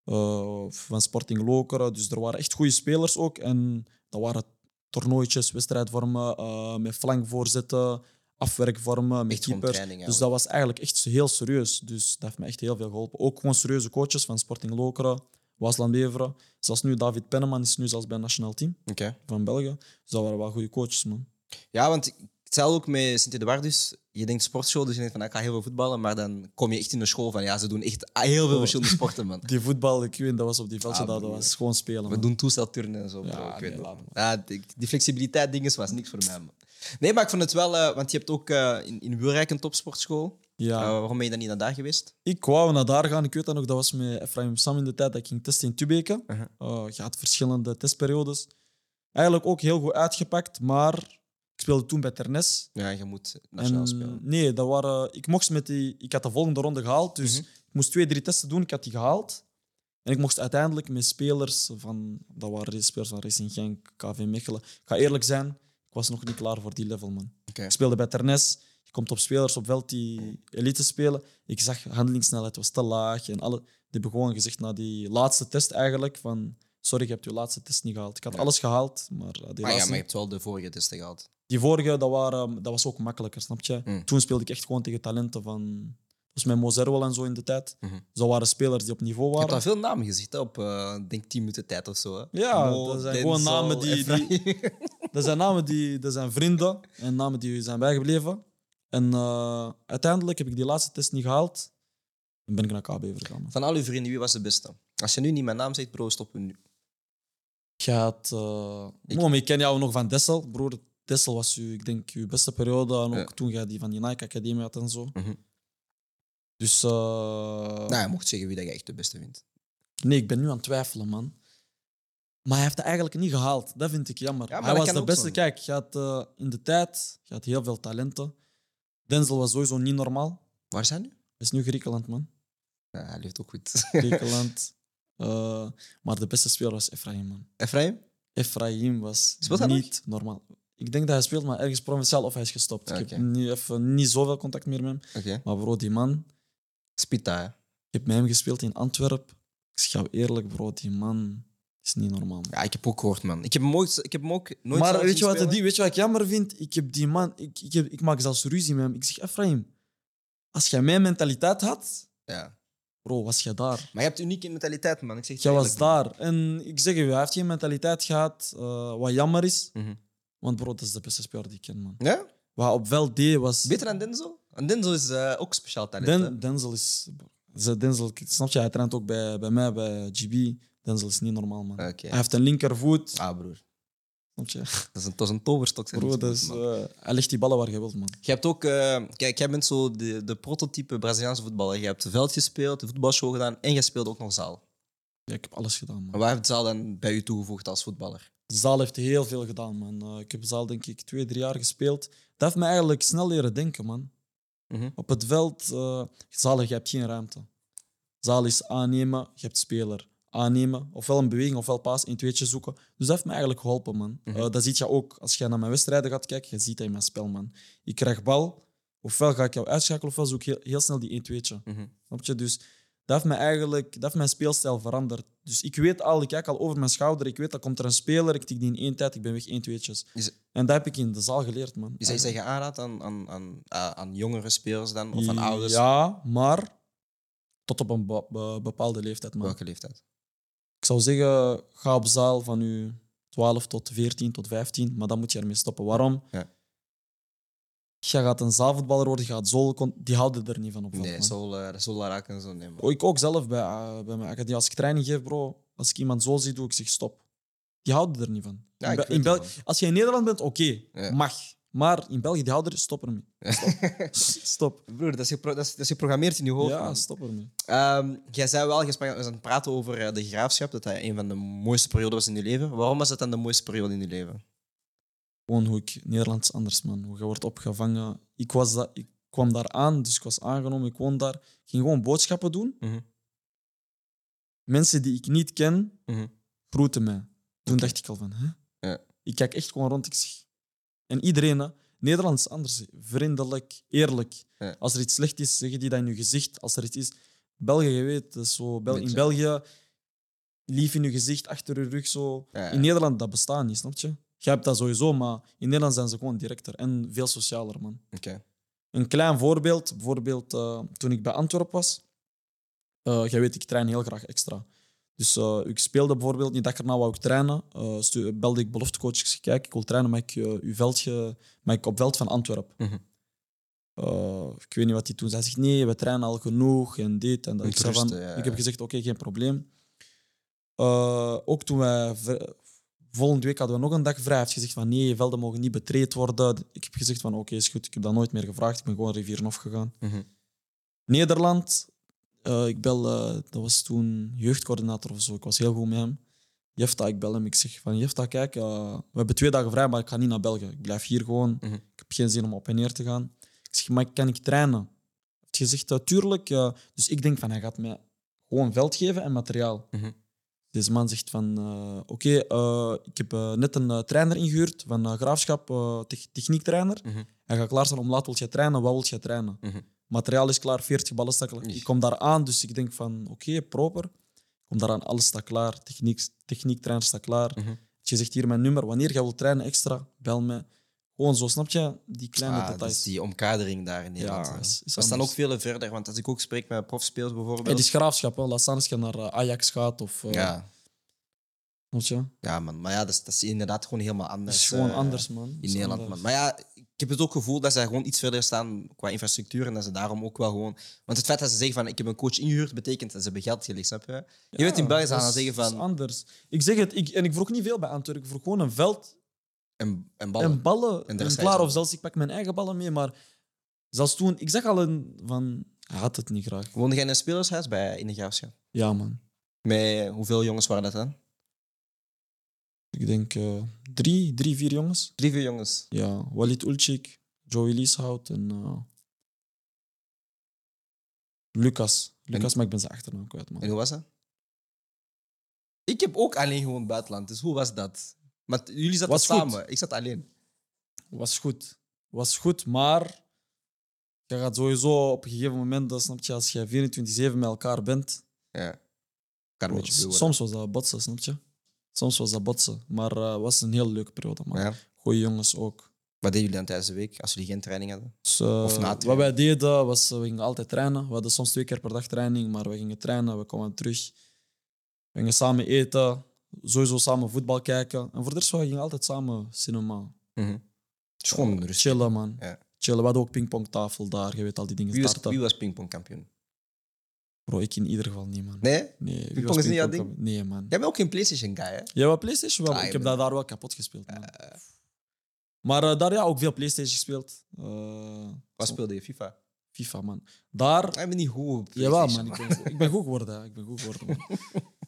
eh, van Sporting Lokeren. Dus er waren echt goede spelers ook. En dat waren toernooitjes, wedstrijdvormen, met flankvoorzetten, afwerkvormen, met Echt gewoon keepers. training. Dus dat was eigenlijk echt heel serieus. Dus dat heeft me echt heel veel geholpen. Ook gewoon serieuze coaches van Sporting Lokeren, Waasland Beveren. Zelfs nu David Penneman is nu zelfs bij het nationaal team van België. Dus dat waren wel goede coaches, man. Ja, want hetzelfde ook met Sint-Eduardus. Je denkt sportschool, dus je denkt van ik ga heel veel voetballen, maar dan kom je echt in de school van ja, ze doen echt heel veel Oh. verschillende sporten, man. Die voetbal, ik weet, dat was op die veldje, Ah, dat, dat broer. was gewoon spelen. We man. doen toestelturnen en zo. Ja, bro. ik weet nee. Ja, die, die flexibiliteit dinges was niks voor mij, man. Nee, maar ik vond het wel, eh, want je hebt ook eh, in, in Wilrijk een topsportschool. Ja. Eh, waarom ben je dan niet naar daar geweest? Ik wou naar daar gaan. Ik weet dat nog, dat was met Efraim Sam in de tijd dat ik ging testen in Tubeke. Uh-huh. Eh, je had verschillende testperiodes. Eigenlijk ook heel goed uitgepakt, maar ik speelde toen bij Ternes. Ja, je moet nationaal En spelen. Nee, dat waren, ik, mocht met die, ik had de volgende ronde gehaald, dus Mhm. ik moest twee, drie testen doen. Ik had die gehaald. En ik mocht uiteindelijk met spelers van, dat waren spelers van Racing Genk, KV Mechelen. Ik ga eerlijk zijn, ik was nog niet klaar voor die level, man. Ik speelde bij Ternes. Je komt op spelers op veld die elite spelen. Ik zag handelingssnelheid was te laag. En alle, die hebben gewoon gezegd na die laatste test eigenlijk van... Sorry, je hebt je laatste test niet gehaald. Ik had Ja. alles gehaald, maar uh, die, Maar ja, laatste, maar je hebt wel de vorige testen gehad. die vorige, dat, waren, dat was ook makkelijker, snap je? Mm. Toen speelde ik echt gewoon tegen talenten van... Was met Mozerwel en zo in de tijd. Mhm. Dus dat waren spelers die op niveau Je hebt waren. al veel namen gezegd hè, op, eh, denk 10 minuten tijd of zo. Hè? Ja, Mo, dat zijn Denzel, gewoon namen die- Efraim. Dat zijn namen die dat zijn vrienden en namen die zijn bijgebleven. En eh, uiteindelijk heb ik die laatste test niet gehaald. En ben ik naar KB vergaan. Van al uw vrienden, wie was de beste? Als je nu niet mijn naam zegt, bro, we nu. Had... eh Ik- maar ik ken jou nog van Dessel. Broer, Dessel was uw, ik denk, uw beste periode. En ook Ja. toen jij die van die Nike Academie had en zo. Mhm. Dus... eh, Nou, je mocht zeggen wie dat je echt de beste vindt. Nee, ik ben nu aan het twijfelen, man. Maar hij heeft het eigenlijk niet gehaald. Dat vind ik jammer. Ja, maar hij dat was kan de ook beste. zo. Kijk, je had eh, in de tijd je had heel veel talenten. Denzel was sowieso niet normaal. Waar zijn nu? Hij is nu Griekenland, man. Ja, hij leeft ook goed. Griekenland. Eh, maar de beste speler was Efraim, man. Efraim? Efraim was Speelt hij nog? niet normaal. Ik denk dat hij speelt, maar ergens provinciaal of hij is gestopt. Ik Oké. heb nu even niet zoveel contact meer met hem. Oké. Maar bro, die man, Spita, hè? Ik heb met hem gespeeld in Antwerpen. Ik jou eerlijk, bro, die man is niet normaal. Ja, ik heb ook gehoord, man. Ik heb hem, ooit, ik heb hem ook nooit maar weet je, wat, spelen. die, weet je wat ik jammer vind? Ik heb die man, ik, ik, heb, ik maak zelfs ruzie met hem. Ik zeg, Efraim, als jij mijn mentaliteit had, Ja. bro, was jij daar. Maar je hebt unieke mentaliteit, man. Ik zeg Jij was man. daar. En ik zeg je, hij heeft geen mentaliteit gehad, eh, wat jammer is. Mhm. Want bro, dat is de beste speler die ik ken, man. Ja? Wat op veld deed was... Beter dan Denzel? En Denzel is eh, ook speciaal talent. hè? Denzel is... ze- Denzel, snap je, hij traint ook bij, bij mij, bij GB. Denzel is niet normaal, man. Hij heeft een linkervoet. Ah, broer. Snap je? Dat is een, dat is een toverstok. zijn Bro, die dat is, eh, hij legt die ballen waar je wilt, man. Je hebt ook... eh, kijk, jij bent zo de, de prototype Braziliaanse voetballer. Je hebt veld gespeeld, de voetbalshow gedaan en je speelde ook nog zaal. Ja, ik heb alles gedaan, man. Waar heeft Zaal dan bij u toegevoegd als voetballer? De zaal heeft heel veel gedaan, man. Ik heb zaal, denk ik, twee, drie jaar gespeeld. Dat heeft me eigenlijk snel leren denken, man. Mhm. Op het veld, zaal, je hebt geen ruimte. Zaal is aannemen, je hebt speler. Aannemen, ofwel een beweging, ofwel paas, een tweetje zoeken. Dus dat heeft me eigenlijk geholpen, man. Mhm. Eh, dat zie je ook als je naar mijn wedstrijden gaat kijken. Je ziet dat in mijn spel, man. Ik krijg bal, ofwel ga ik jou uitschakelen, ofwel zoek ik heel, heel snel die een tweetje. Mhm. Snap je? Dus dat heeft, me eigenlijk, dat heeft mijn speelstijl veranderd. Dus ik weet al, ik kijk al over mijn schouder. Ik weet, dat komt er een speler, ik tik die in één tijd, ik ben weg één tweetjes. Is, En dat heb ik in de zaal geleerd, man. is dat iets dat je aanraadt aan, aan, aan, aan aan jongere spelers dan? Of aan ouders? Ja, maar tot op een be- be- bepaalde leeftijd, man. Welke leeftijd? Ik zou zeggen, ga op zaal van je 12 tot 14 tot 15, maar dan moet je ermee stoppen. Waarom? Ja. Je gaat een zaalvoetballer worden, je gaat zo, kon- die houden er niet van op. Nee, man. zo, uh, zo raken en zo. Nee, man. Oh, Ik ook zelf bij, eh, bij mijn academie. Als ik training geef, bro, als ik iemand zo zie, doe ik zeg stop. Die houden er niet van. Ja, in als je in Nederland bent, oké, Ja. mag. Maar in België, die houden er, stop ermee. Stop. Broer, dat is, dat, is, dat is geprogrammeerd in je hoofd. Ja, man. stop ermee. Ehm, jij zei wel, je sprak- we zijn aan het praten over eh, de graafschap, dat dat een van de mooiste perioden was in je leven. Waarom was dat dan de mooiste periode in je leven? Gewoon hoe ik Nederlands anders, man. Hoe je wordt opgevangen. Ik, was dat, ik kwam daar aan, dus ik was aangenomen. Ik woon daar. Ik ging gewoon boodschappen doen. Mhm. Mensen die ik niet ken, Mhm. groeten mij. Toen dacht ik al van, hè? Ja. Ik kijk echt gewoon rond. Ik zeg... En iedereen, hè? Nederlands anders. Vriendelijk, eerlijk. Ja. Als er iets slecht is, zeggen die dat in je gezicht. Als er iets is... België, je weet, zo... Bel- in. België, lief in je gezicht, achter je rug, zo. Ja, ja. In Nederland, dat bestaat niet, snap je? Je hebt dat sowieso, maar in Nederland zijn ze gewoon directer en veel socialer, man. Oké. Een klein voorbeeld, bijvoorbeeld eh, toen ik bij Antwerpen was. eh jij weet, ik train heel graag extra. Dus eh, ik speelde bijvoorbeeld, niet dat ik erna wou trainen, stu- belde ik beloftecoach. Ik zei, kijk, ik wil trainen, maar ik, uw veldje, maar ik op veld van Antwerpen. Mhm. Ik weet niet wat hij toen zei. Hij zegt, nee, we trainen al genoeg en dit en dat. Ik, van, ja, ik heb gezegd, oké, geen probleem. Ook toen wij volgende week hadden we nog een dag vrij. Hij heeft gezegd van nee, velden mogen niet betreed worden. Ik heb gezegd van oké, is goed. Ik heb dat nooit meer gevraagd. Ik ben gewoon Rivierenhof gegaan. Mhm. Nederland, eh, ik bel, eh, dat was toen jeugdcoördinator of zo. Ik was heel goed met hem. Jefta, ik bel hem. Ik zeg van Jefta, kijk, eh, we hebben twee dagen vrij, maar ik ga niet naar België. Ik blijf hier gewoon. Mhm. Ik heb geen zin om op en neer te gaan. Ik zeg, maar kan ik trainen? Hij heeft gezegd, tuurlijk. dus ik denk van, hij gaat mij gewoon veld geven en materiaal. Mhm. Deze man zegt van, eh, oké, eh, ik heb eh, net een trainer ingehuurd van Graafschap, tech- techniektrainer. Mhm. Hij gaat klaarstaan om laat wil je trainen, wat wil je trainen? Mhm. Materiaal is klaar, 40 ballen. Ish. Ik kom daar aan, dus ik denk van, oké, proper. Ik kom daar aan, alles staat klaar, techniek, techniektrainer staat klaar. Mhm. Je zegt hier mijn nummer, wanneer je wilt trainen extra, bel me. Gewoon zo, snap je? Die kleine Ah, details. is die omkadering daar in Nederland. Ja, hè. is- is we staan ook veel verder, want als ik ook spreek met profspelers bijvoorbeeld. Het is graafschap, hè. laat staan als je naar eh, Ajax gaat of... eh, ja, je? ja, man. Maar ja, dat is, dat is inderdaad gewoon helemaal Het anders. is gewoon eh, anders, man. Het In Nederland, anders. man. Maar ja, ik heb het ook gevoel dat ze gewoon iets verder staan qua infrastructuur en dat ze daarom ook wel gewoon... Want het feit dat ze zeggen van ik heb een coach ingehuurd, betekent dat ze hebben geld gelegd, snap je? Je weet in België gaan zeggen dat is van... anders. Ik zeg het, ik, en ik vroeg niet veel bij Antwerpen. Ik vroeg gewoon een veld En, en ballen. en ballen. En En, klaar, of zelfs ik pak mijn eigen ballen mee. Maar zelfs toen, ik zag al een van, hij had het niet graag. Woonde jij in een spelershuis bij, in de Graafschap? Ja, man. Met hoeveel jongens waren dat dan? Ik denk eh, drie, drie, vier jongens. Drie, vier jongens. Ja, Walid Ulcik, Joey Lieshout en eh, Lucas. Lucas, maar ik ben zijn achternaam kwijt, man. En hoe was dat? Ik heb ook alleen gewoon buitenland, dus hoe was dat? Maar jullie zaten Was goed. samen, ik zat alleen. Was goed. Was goed, maar je gaat sowieso op een gegeven moment, dat snap je, als je 24-7 met elkaar bent. Ja. Kan een worden. soms was dat botsen, snap je? Soms was dat botsen. Maar eh, het was een heel leuke periode, man. Ja. Goeie jongens ook. Wat deden jullie dan tijdens de week als jullie geen training hadden? Dus, eh, Of na wat wij deden was, eh, we gingen altijd trainen. We hadden soms twee keer per dag training, maar we gingen trainen, we kwamen terug. We gingen samen eten, sowieso samen voetbal kijken. En voor de rest, we gingen altijd samen cinema. Mhm. Is gewoon rustig. Chillen, man. Ja. Chillen. We hadden ook pingpongtafel daar, je weet al die dingen Wie was, starten. wie was pingpongkampioen? Bro, ik in ieder geval niet, man. Nee? Nee, wie Pingpong was is niet jouw pingpongkampioen? Nee, man. Jij bent ook geen PlayStation guy, hè? Jij wat PlayStation wel? Ah, ik heb bent- dat daar wel kapot gespeeld, man. Maar eh, daar ja, ook veel PlayStation gespeeld. Eh, Wat speelde je? FIFA? FIFA, man. Daar Ik ben niet goed op Jawel, PlayStation, man. Ik ben, goed- ik ben goed geworden. hè. Ik ben goed geworden, man.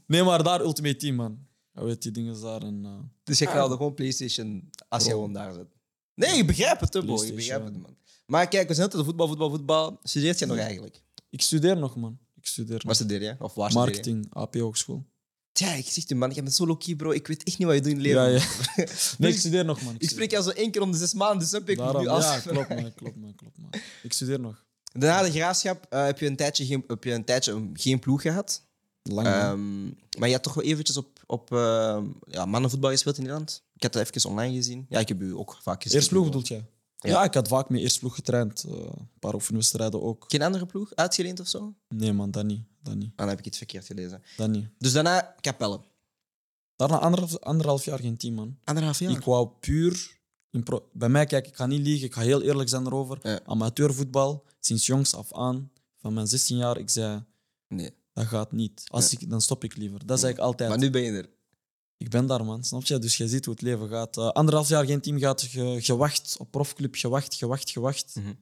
Nee, maar daar Ultimate Team, man. Je weet die dingen daar. En, eh, Dus je knalde gewoon PlayStation als je gewoon daar zit. Nee, ik begrijp het, hè, bro. Ik PlayStation. begrijp het, man. Maar kijk, we zijn altijd voetbal, voetbal, voetbal. Studeert je nog Ja. eigenlijk? ik studeer nog, man. Ik studeer Wat nog. studeer je? Of waar studeer je? Marketing, AP Hogeschool. Ja, ik zeg je, man, je bent zo low-key, bro. Ik weet echt niet wat je doet in het leven. Ja, ja. Nee, ik ik, studeer nog, man. ik spreek jou zo één keer om de zes maanden, dus heb ik Daarom, nu als... Ja, klopt, man. Klopt, man. Klopt, man. Ik studeer nog. Daarna de graafschap eh, heb je een tijdje geen, heb je een tijdje um, geen ploeg gehad. Lang. Ehm, maar je had toch wel eventjes op, op ehm, ja, mannenvoetbal gespeeld in Nederland. Ik heb dat even online gezien. Ja, ik heb u ook vaak gezien. Eerst ploeg bedoelt jij? Ja. Ja. ik had vaak met eerst ploeg getraind. Eh, een paar oefenwedstrijden ook. Geen andere ploeg? Uitgeleend of zo? Ah, Nee, man, dat niet. Dat niet. dan heb ik iets verkeerd gelezen. Dat niet. Dus daarna Capelle. Daarna anderhalf, anderhalf jaar geen team, man. Anderhalf jaar. Ik wou puur... Bij mij, kijk, ik ga niet liegen. Ik ga heel eerlijk zijn erover. Ja. Amateurvoetbal, sinds jongs af aan, van mijn 16 jaar, ik zei, Nee. Dat gaat niet. Als ik, dan stop ik liever. Dat zei ik altijd. Maar nu ben je er. Ik ben daar, man. Snap je? Dus je ziet hoe het leven gaat. Eh, anderhalf jaar geen team gehad, ge- gewacht op profclub, gewacht, gewacht, gewacht. Mhm.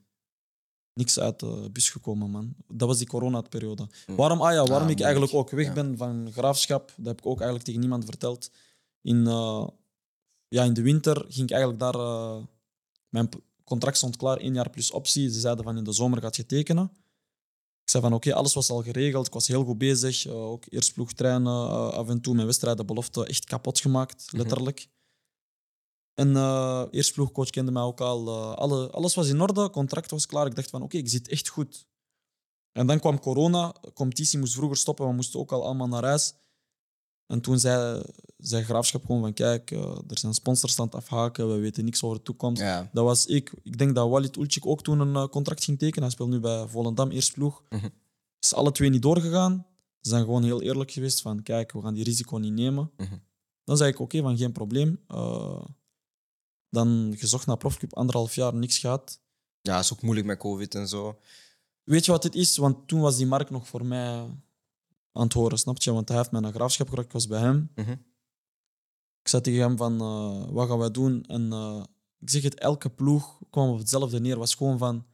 Niks uit de bus gekomen, man. Dat was die coronaperiode. Mm. Waarom, ah ja, waarom Ah, ik eigenlijk ook weg Ja. ben van graafschap, dat heb ik ook eigenlijk tegen niemand verteld. In, eh, ja, in de winter ging ik eigenlijk daar... eh, mijn contract stond klaar, één jaar plus optie. Ze zeiden van in de zomer gaat je tekenen. Ik zei van oké, alles was al geregeld. Ik was heel goed bezig. Eh, ook eerst ploeg trainen, eh, af en toe mijn wedstrijden belofte echt kapot gemaakt, Mhm. letterlijk. En eh eerst ploegcoach kende mij ook al. alle, alles was in orde, contract was klaar. Ik dacht van oké, ik zit echt goed. En dan kwam corona, de competitie moest vroeger stoppen, we moesten ook al allemaal naar huis. En toen zei, zei Graafschap gewoon van kijk, eh, er zijn sponsors aan het afhaken, we weten niks over de toekomst. Ja. Dat was ik. Ik denk dat Walid Ulcik ook toen een eh, contract ging tekenen. Hij speelt nu bij Volendam, eerst ploeg. Mhm. Is alle twee niet doorgegaan. Ze zijn gewoon heel eerlijk geweest van kijk, we gaan die risico niet nemen. Mhm. Dan zei ik oké, van geen probleem. Eh, dan gezocht naar profclub, anderhalf jaar, niks gehad. ja, is ook moeilijk met COVID en zo. Weet je wat het is? Want toen was die markt nog voor mij aan het horen, snap je? Want hij heeft mij naar graafschap gebracht, ik was bij hem. Mhm. Ik zei tegen hem van, eh, wat gaan wij doen? En eh, ik zeg het, elke ploeg kwam op hetzelfde neer. was gewoon van...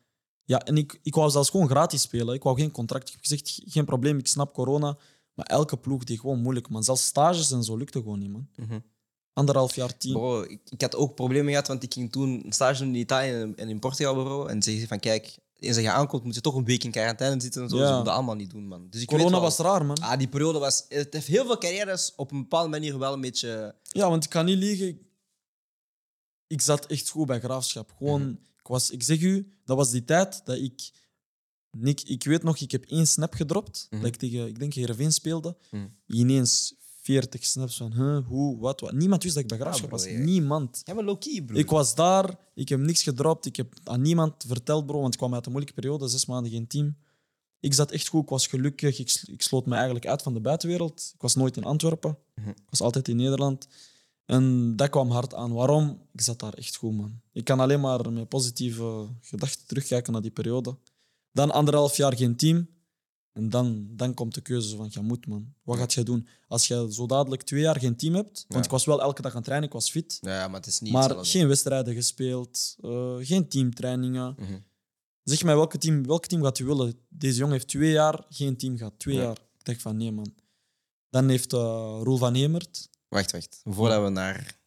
Ja, en ik, ik wou zelfs gewoon gratis spelen. Ik wou geen contract. Ik heb gezegd, "Ge- geen probleem, ik snap corona. Maar elke ploeg die gewoon moeilijk, man. Zelfs stages en zo lukte gewoon niet, man. Mhm. Anderhalf jaar, team. Bro, ik, ik had ook problemen gehad, want ik ging toen een stage in Italië en- in Portugal, bro. En ze zeggen van, kijk, eens dat je aankomt, moet je toch een week in quarantaine zitten en zo. Ja. Ze moeten dat allemaal niet doen, man. Dus ik Corona wel- was raar, man. Ah, die periode was... Het heeft heel veel carrières op een bepaalde manier wel een beetje... Ja, want ik kan niet liegen. Ik zat echt goed bij graafschap. Gewoon, Mhm. ik, was, ik zeg u, dat was die tijd dat ik. Nick, ik weet nog, ik heb één snap gedropt. Mhm. Dat ik tegen, ik denk, Heerenveen speelde. Mhm. Ineens 40 snaps van huh, hoe, wat, wat. Niemand wist dat ik bij graafschap bro, was. Niemand. Ja, maar low-key, bro. Ik was daar, ik heb niks gedropt. Ik heb aan niemand verteld, bro, want ik kwam uit een moeilijke periode, zes maanden geen team. Ik zat echt goed, ik was gelukkig. Ik, ik sloot me eigenlijk uit van de buitenwereld. Ik was nooit in Antwerpen. Mhm. Ik was altijd in Nederland. En dat kwam hard aan. Waarom? Ik zat daar echt goed, man. Ik kan alleen maar met positieve gedachten terugkijken naar die periode. Dan anderhalf jaar geen team. En dan, dan komt de keuze van, je moet, man. Wat gaat jij doen? Als je zo dadelijk twee jaar geen team hebt... Want Ja. ik was wel elke dag aan het trainen, ik was fit. Ja, maar het is niet Maar hetzelfde. geen wedstrijden gespeeld, eh, geen teamtrainingen. Mhm. Zeg mij, welke team, welk team gaat u willen? Deze jongen heeft twee jaar geen team gehad. Twee Ja. jaar. Ik dacht van, nee, man. Dan heeft eh, Roel van Hemert... Wacht, wacht. Voordat we naar...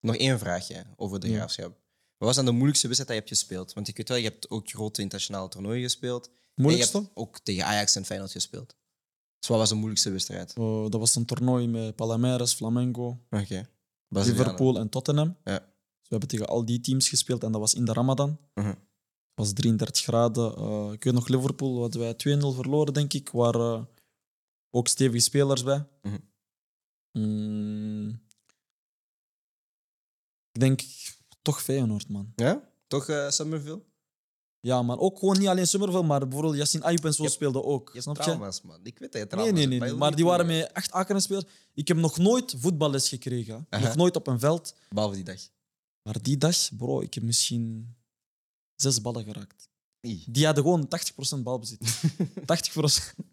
Nog één vraagje over de graafschap. Wat was dan de moeilijkste wedstrijd die je hebt gespeeld? Want ik weet wel, je hebt ook grote internationale toernooien gespeeld. Moeilijkste? En je hebt ook tegen Ajax en Feyenoord gespeeld. Dus wat was de moeilijkste wedstrijd? Eh, dat was een toernooi met Palomares, Flamengo. Liverpool en Tottenham. Ja. Dus we hebben tegen al die teams gespeeld en dat was in de Ramadan. Mhm. was 33 graden. Eh, ik weet nog, Liverpool hadden wij 2-0 verloren, denk ik. Waar eh, ook stevige spelers bij. Mhm. Mm. ik denk toch Feyenoord, man. Ja? Toch uh, Summerville? Ja, maar ook gewoon niet alleen Summerville, maar bijvoorbeeld Yassine Ayoub en zo Je speelden ook. Je snap je? man. Ik weet dat je Nee, trauma's nee, nee. nee. Maar die waren met echt akere spelers. Ik heb nog nooit voetballes gekregen. Nog nooit op een veld. Behalve die dag. Maar die dag, bro, ik heb misschien zes ballen geraakt. Ih. Die hadden gewoon 80% balbezit. 80%.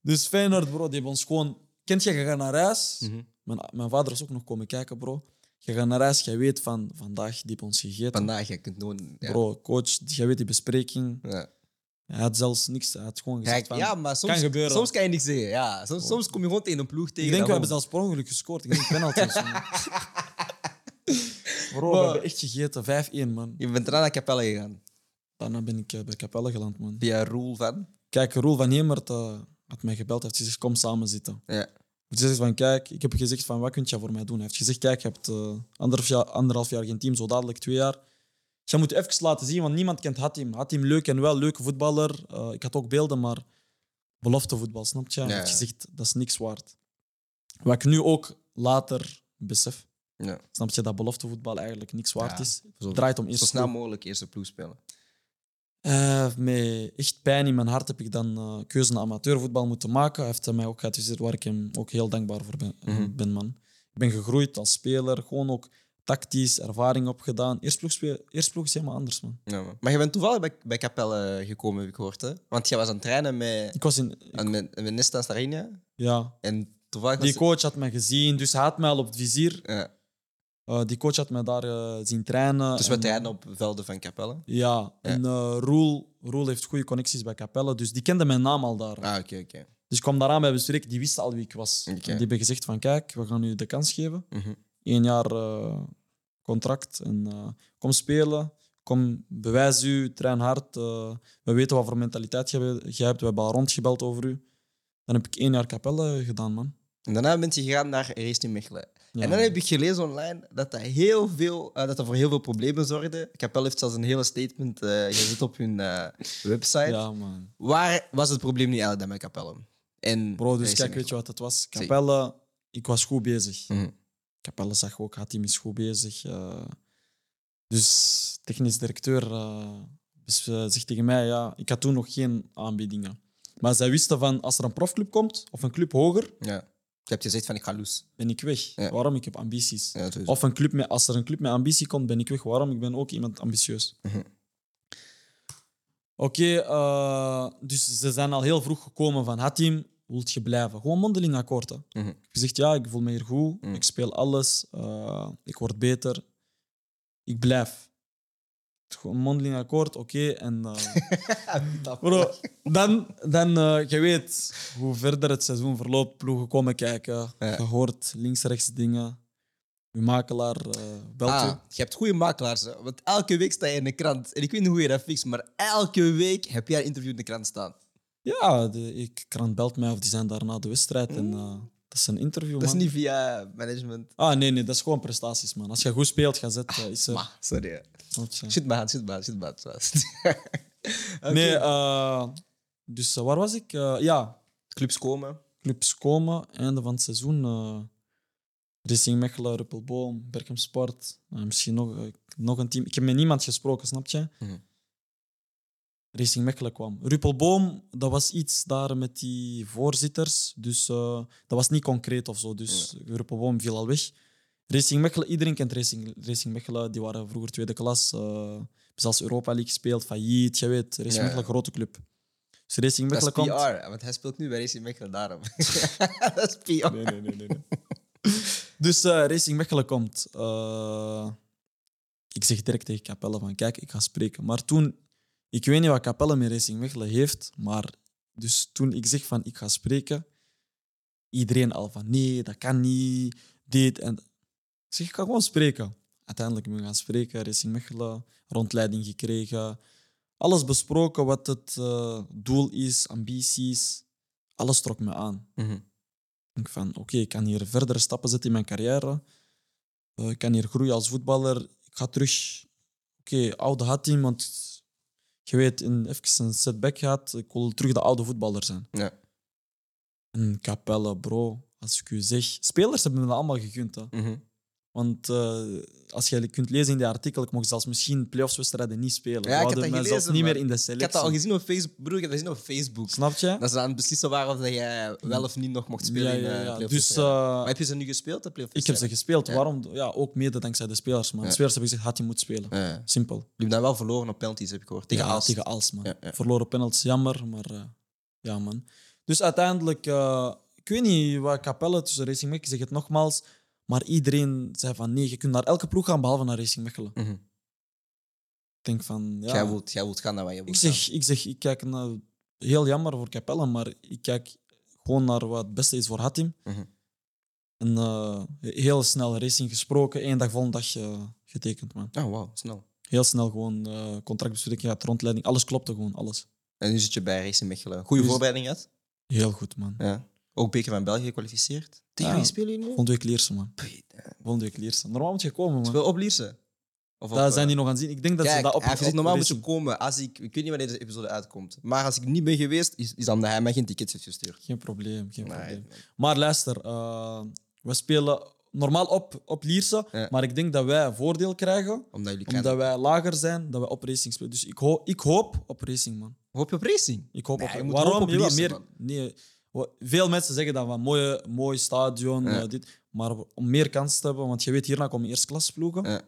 Dus Feyenoord, bro, die hebben ons gewoon... Kent je, je gaat naar huis. Mhm. Mijn, mijn vader is ook nog komen kijken, bro. Je gaat naar huis, jij weet van vandaag, die hebben ons gegeten. Vandaag, je kunt. Ja. Bro, coach, jij weet die bespreking. Ja. Hij had zelfs niks, hij had gewoon gezegd van... ja, maar soms, kan gebeuren. soms kan je niks zeggen. Ja. Soms, Oh. soms kom je gewoon tegen een ploeg tegen. ik denk, we hebben zelfs per ongeluk gescoord. Ik denk penalty. Bro, we hebben echt gegeten. 5-1, man. Je bent daarna naar Capelle gegaan. Daarna ben ik eh, bij Capelle geland, man. Via Roel van. Kijk, Roel van Hemert eh, had mij gebeld. Hij heeft gezegd, kom samen zitten. Ja. Hij heeft gezegd van, kijk, ik heb gezegd van, wat kun je voor mij doen? Hij heeft gezegd, kijk, je hebt eh, anderhalf, jaar, anderhalf jaar geen team, zo dadelijk twee jaar. Dus je moet even laten zien, want niemand kent Hatim. Hatim, leuk en wel, leuke voetballer. Eh, ik had ook beelden, maar beloftevoetbal, snap je? Ja, ja. gezegd, dat is niks waard. Wat ik nu ook later besef. Ja. Snap je dat beloftevoetbal eigenlijk niks waard Ja, is? Zo, Het draait om zo eerst snel mogelijk eerste ploeg spelen. Eh, met echt pijn in mijn hart heb ik dan eh, keuze naar amateurvoetbal moeten maken. Hij heeft mij ook geadviseerd waar ik hem ook heel dankbaar voor ben, eh, Mhm. ben man. Ik ben gegroeid als speler, gewoon ook tactisch ervaring opgedaan. Eerstploeg, speel- eerstploeg is helemaal anders, man. Ja, man. Maar je bent toevallig bij, bij Capelle gekomen, heb ik gehoord. Hè? Want jij was aan het trainen met, Ik was in... ik- aan- met, met Nesta Starinia. ja, En toevallig die coach had mij gezien, dus hij had mij al op het vizier. Ja. Eh, die coach had mij daar eh, zien trainen. Dus we en- trainen op velden van Capelle. Ja, en eh, Roel, Roel heeft goede connecties bij Capelle, dus die kende mijn naam al daar. Ah, oké, oké. Dus ik kwam daaraan bij bespreken, die wisten al wie ik was. En die hebben gezegd van, kijk, we gaan u de kans geven. Mhm. Eén jaar contract en kom spelen. Kom, bewijs u, train hard. we weten wat voor mentaliteit je, hebt-. We hebben al rondgebeld over u. Dan heb ik één jaar Capelle gedaan, man. En daarna ben je gegaan naar Racing Mechelen. Ja. En dan heb ik gelezen online dat dat, heel veel, eh, dat dat voor heel veel problemen zorgde. Capelle heeft zelfs een hele statement eh, gezet op hun eh, website. Ja, man. Waar was het probleem nu eigenlijk dan met Capelle? En Bro, dus kijk, weet je wat het was? Capelle, ik was goed bezig. Mhm. Capelle zag ook, Hatim is goed bezig. dus technisch directeur dus, zegt tegen mij, ja, ik had toen nog geen aanbiedingen. Maar zij wisten van, als er een profclub komt, of een club hoger, Ja. Je hebt gezegd van ik ga loes. ben ik weg. Ja. Waarom? Ik heb ambities. Ja. Of een club met, als er een club met ambitie komt, ben ik weg. Waarom? Ik ben ook iemand ambitieus. Mhm. Oké, eh, dus ze zijn al heel vroeg gekomen van Hatim, wilt je blijven? Gewoon mondeling akkoord. Hè. Mhm. Ik heb gezegd, ja, ik voel me hier goed. Mhm. Ik speel alles. eh, ik word beter. Ik blijf. Gewoon mondeling akkoord, oké. en eh, bro, dan, dan eh, je weet hoe verder het seizoen verloopt, ploegen komen kijken. Ja. Je hoort links-rechts dingen. Je makelaar eh belt Ah, je. je hebt goede makelaars. Want elke week sta je in de krant. En ik weet niet hoe je dat fixt, maar elke week heb jij een interview in de krant staan. Ja, de ik, krant belt mij of die zijn daar na de wedstrijd. En, eh, dat is een interview, Dat is man. niet via management. Ah, nee, nee, dat is gewoon prestaties, man. Als je goed speelt, ga zetten. Is er. Maar, sorry. Man, shit man, shit man. Oké. Nee, eh, dus eh, waar was ik? Eh, ja, Clubs komen. clubs komen, einde van het seizoen. Racing Mechelen, Ruppelboom, Berchem Sport. misschien nog, nog een team. Ik heb met niemand gesproken, snap je? Mhm. Racing Mechelen kwam. Ruppelboom, dat was iets daar met die voorzitters. Dus dat was niet concreet of zo. Dus Ruppelboom viel al weg. Racing Mechelen, iedereen kent Racing, Racing Mechelen. Die waren vroeger tweede klas. eh, hebben zelfs Europa League gespeeld, failliet. Je weet, Racing Ja. Mechelen, grote club. Dus Racing Dat is Mechelen komt... PR, want hij speelt nu bij Racing Mechelen daarom. dat is PR. Nee, nee, nee. nee, nee. dus eh, Racing Mechelen komt. Eh, ik zeg direct tegen Capelle van, kijk, ik ga spreken. Maar toen, ik weet niet wat Capelle met Racing Mechelen heeft, maar dus toen ik zeg van, ik ga spreken, iedereen al van, nee, dat kan niet, dit en... Ik zeg, ik ga gewoon spreken. Uiteindelijk ben ik gaan spreken, Racing Mechelen, rondleiding gekregen. Alles besproken wat het eh, doel is, ambities. Alles trok me aan. Mhm. Ik denk van, oké, ik kan hier verdere stappen zetten in mijn carrière. Eh, ik kan hier groeien als voetballer. Ik ga terug, oké, oude Hatim, want je weet, in, even een setback gaat, ik wil terug de oude voetballer zijn. Ja. En Capelle, bro, als ik u zeg... Spelers hebben me dat allemaal gegund, hè. Mhm. Want eh, als je kunt lezen in die artikel, ik mocht zelfs misschien playoffswedstrijden niet spelen. Ja, ik hadden dat gelezen, zelfs niet meer in de Ik selectie. heb dat al gezien op Facebook. Broer, ik dat gezien op Facebook. Snap je? Dat ze aan het beslissen waren of dat jij wel of niet nog mocht spelen Ja, in ja, eh, ja. playoff Dus eh, Maar heb je ze nu gespeeld, de playoff ik heb ze gespeeld. Waarom? Ja, ook mede dankzij de spelers, man. De spelers hebben gezegd, had hij moet spelen. Simpel. Je hebt dan wel verloren op penalties, heb ik gehoord. Tegen Aalst. tegen Als, man. Verloren penalties, jammer, maar eh, ja, man. Dus uiteindelijk, eh, ik weet niet wat Capelle tussen Racing ik zeg het nogmaals, maar iedereen zei van nee, je kunt naar elke ploeg gaan behalve naar Racing Mechelen. Mhm. Ik denk van, ja. Jij, wilt, jij wilt gaan naar waar je wilt Ik zeg, ik zeg, ik kijk naar, heel jammer voor Capelle, maar ik kijk gewoon naar wat het beste is voor Hatim. Mhm. En eh, heel snel racing gesproken, één dag volgende dag eh, getekend, man. Oh, wauw, snel. Heel snel gewoon eh contractbespreking, gaat rondleiding, alles klopte gewoon, alles. En nu zit je bij Racing Mechelen. Goede Dus- voorbereiding uit. Heel goed, man. Ja. Ook beker van België gekwalificeerd. Tegen Ja. wie spelen jullie nu? Volgende week Lierse, man. Eh, Volgende week Lierse. Normaal moet je komen, man. Speel op Lierse. Of op, Daar eh, zijn die nog aan zien. Ik denk dat Kijk, ze dat op... hij op normaal moet je komen als ik... Ik weet niet wanneer deze episode uitkomt. Maar als ik niet ben geweest, is, is dan dat hij mij geen tickets heeft gestuurd. Geen probleem, geen Nee, probleem. Maar luister, eh, we spelen normaal op, op Lierse, Ja. maar ik denk dat wij voordeel krijgen, Omdat jullie omdat wij lager zijn, dat wij op racing spelen. Dus ik, ho ik hoop op racing, man. Hoop je op Racing? Ik hoop Nee, op... je moet Waarom? op Lierse, meer... Nee, veel mensen zeggen dan van mooie, mooi stadion, Ja. eh, dit. Maar om meer kans te hebben, want je weet, hierna komen eerste klasse ploegen. Ja.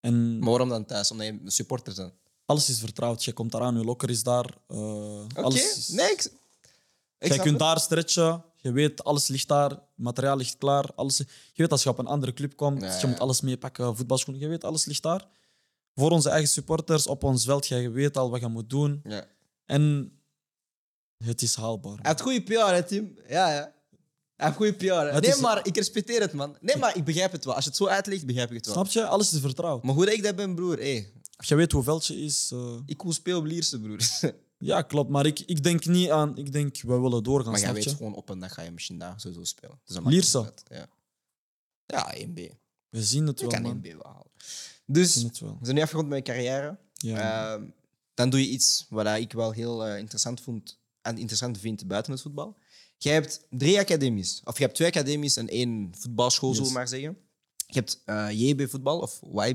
En Maar waarom dan thuis? Omdat je een supporter bent. alles is vertrouwd. Je komt eraan, je lokker is daar. eh, Oké, alles is- nee, ik... ik Jij snap kunt het. daar stretchen. Je weet, alles ligt daar. Materiaal ligt klaar. Alles, je weet, als je op een andere club komt, je moet alles meepakken. Voetbalschoenen, je weet, alles ligt daar. Voor onze eigen supporters, op ons veld, je weet al wat je moet doen. Ja. En het is haalbaar. Hij heeft goede PR, hè, Tim? Ja, ja. Hij heeft goede PR. hè. Het Nee, is- maar ik respecteer het, man. Nee, maar ik begrijp het wel. Als je het zo uitlegt, begrijp ik het wel. Snap je? Alles is vertrouwd. Maar hoe dat ik dat ben, broer, hé. Je weet hoe veldje is. eh, Ik wil spelen op Lierse, broer. ja, klopt. Maar ik, ik denk niet aan... Ik denk, we willen doorgaan, maar jij snap weet je? gewoon op een dag ga je misschien daar sowieso spelen. Dus Lierse? Ja. Ja, 1B. We zien het Ik wel, kan man. 1B wel halen. Dus, we het zijn nu afgerond met mijn carrière. Ja. Ehm, dan doe je iets wat ik wel heel eh, interessant vond interessant vind buiten het voetbal. Jij hebt drie academies. Of je hebt twee academies en één voetbalschool, zullen we Yes. maar zeggen. Je hebt eh, JB voetbal of Y,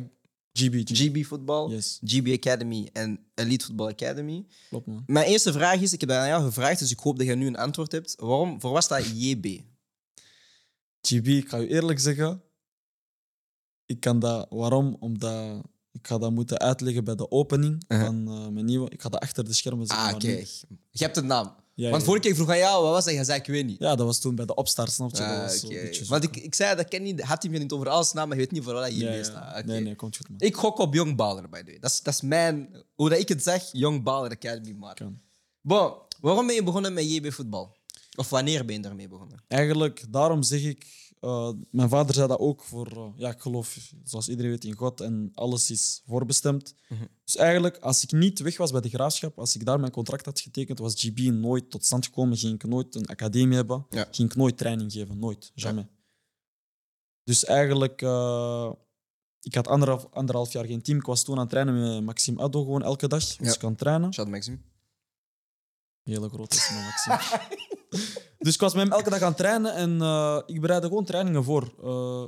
GB, GB. GB voetbal, Yes, GB Academy en Elite Football Academy. klopt, man. Mijn eerste vraag is, ik heb dat aan jou gevraagd, dus ik hoop dat je nu een antwoord hebt. Waarom, voor wat staat JB? GB, ik ga je eerlijk zeggen. Ik kan dat. Waarom? Omdat ik ga dat moeten uitleggen bij de opening van eh, mijn nieuwe. Ik ga dat achter de schermen zeggen. Ah, oké. Je hebt de naam. Ja, Want ja. vorige keer vroeg aan jou, wat was dat? Je zei, ik weet niet. Ja, dat was toen bij de opstart, snap je? dat Ah, een beetje Want ik, ik zei dat ken niet, had hij me niet over alles naam, maar je weet niet voor wat JB Ja, ja. staat. Nee, nee, komt goed, man. Ik gok op Young Baller, by the way. Dat is, dat is mijn... Hoe dat ik het zeg, Young Baller Academy, maar... Kan. Bon, waarom ben je begonnen met JB voetbal? Of wanneer ben je daarmee begonnen? Eigenlijk, daarom zeg ik. Eh, mijn vader zei dat ook voor. eh, ja, ik geloof, zoals iedereen weet, in God en alles is voorbestemd. Mhm. Dus eigenlijk, als ik niet weg was bij de graafschap, als ik daar mijn contract had getekend, was GB nooit tot stand gekomen. Ging ik nooit een academie hebben. Ja. Ging ik nooit training geven. Nooit. Jamais. Dus eigenlijk, eh, ik had anderhalf, anderhalf jaar geen team. Ik was toen aan het trainen met Maxime Addo gewoon elke dag. Dus Ja. ik het trainen. Shout Maxime. Hele grote is mijn Maxime. dus ik was met hem elke dag aan het trainen en eh, ik bereidde gewoon trainingen voor. Eh,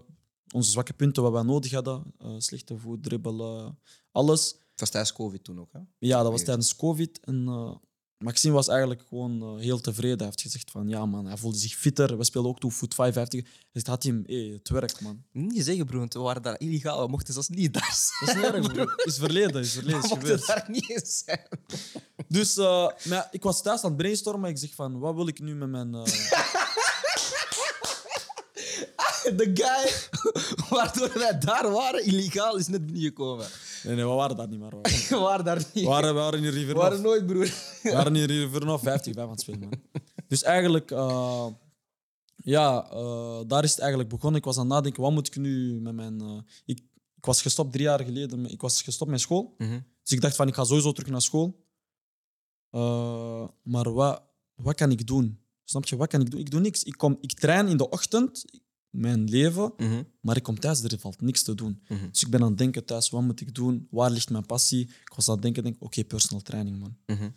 onze zwakke punten, wat wij nodig hadden. Eh, slechte voet, dribbelen, alles. Het was tijdens COVID toen ook, hè? Ja, dat was tijdens COVID. En uh, Maxime was eigenlijk gewoon eh, heel tevreden. Hij heeft gezegd van, ja man, hij voelde zich fitter. We speelden ook toen voet 55. Hij zegt, had hij hem, hey, het werkt man. Niet zeggen, broer, we waren daar illegaal. We mochten zelfs niet daar zijn. Dat is niet erg, bro. Is verleden, is verleden, We mochten gebeurd. daar niet eens zijn. Dus maar ik was thuis aan het brainstormen. Ik zeg van, wat wil ik nu met mijn... eh, De guy waardoor wij daar waren, illegaal, is net binnengekomen. Nee, nee, we waren daar niet meer. We We waren daar niet. waren, we waren in We Rivernof. waren nooit, broer. We waren in Rivernof 50 bij aan het spelen, man. Dus eigenlijk, eh, ja, eh, daar is het eigenlijk begonnen. Ik was aan het nadenken, wat moet ik nu met mijn... eh, ik, ik was gestopt drie jaar geleden. met- Ik was gestopt met school. Mhm. Dus ik dacht van, ik ga sowieso terug naar school. Eh, maar wat, wat kan ik doen? Snap je, wat kan ik doen? Ik doe niks. Ik, kom, ik train in de ochtend. Mijn leven. Mhm, Maar ik kom thuis, er valt niks te doen. mhm, Dus ik ben aan het denken thuis, wat moet ik doen? Waar ligt mijn passie? Ik was aan het denken, denk, oké, personal training, man. mhm.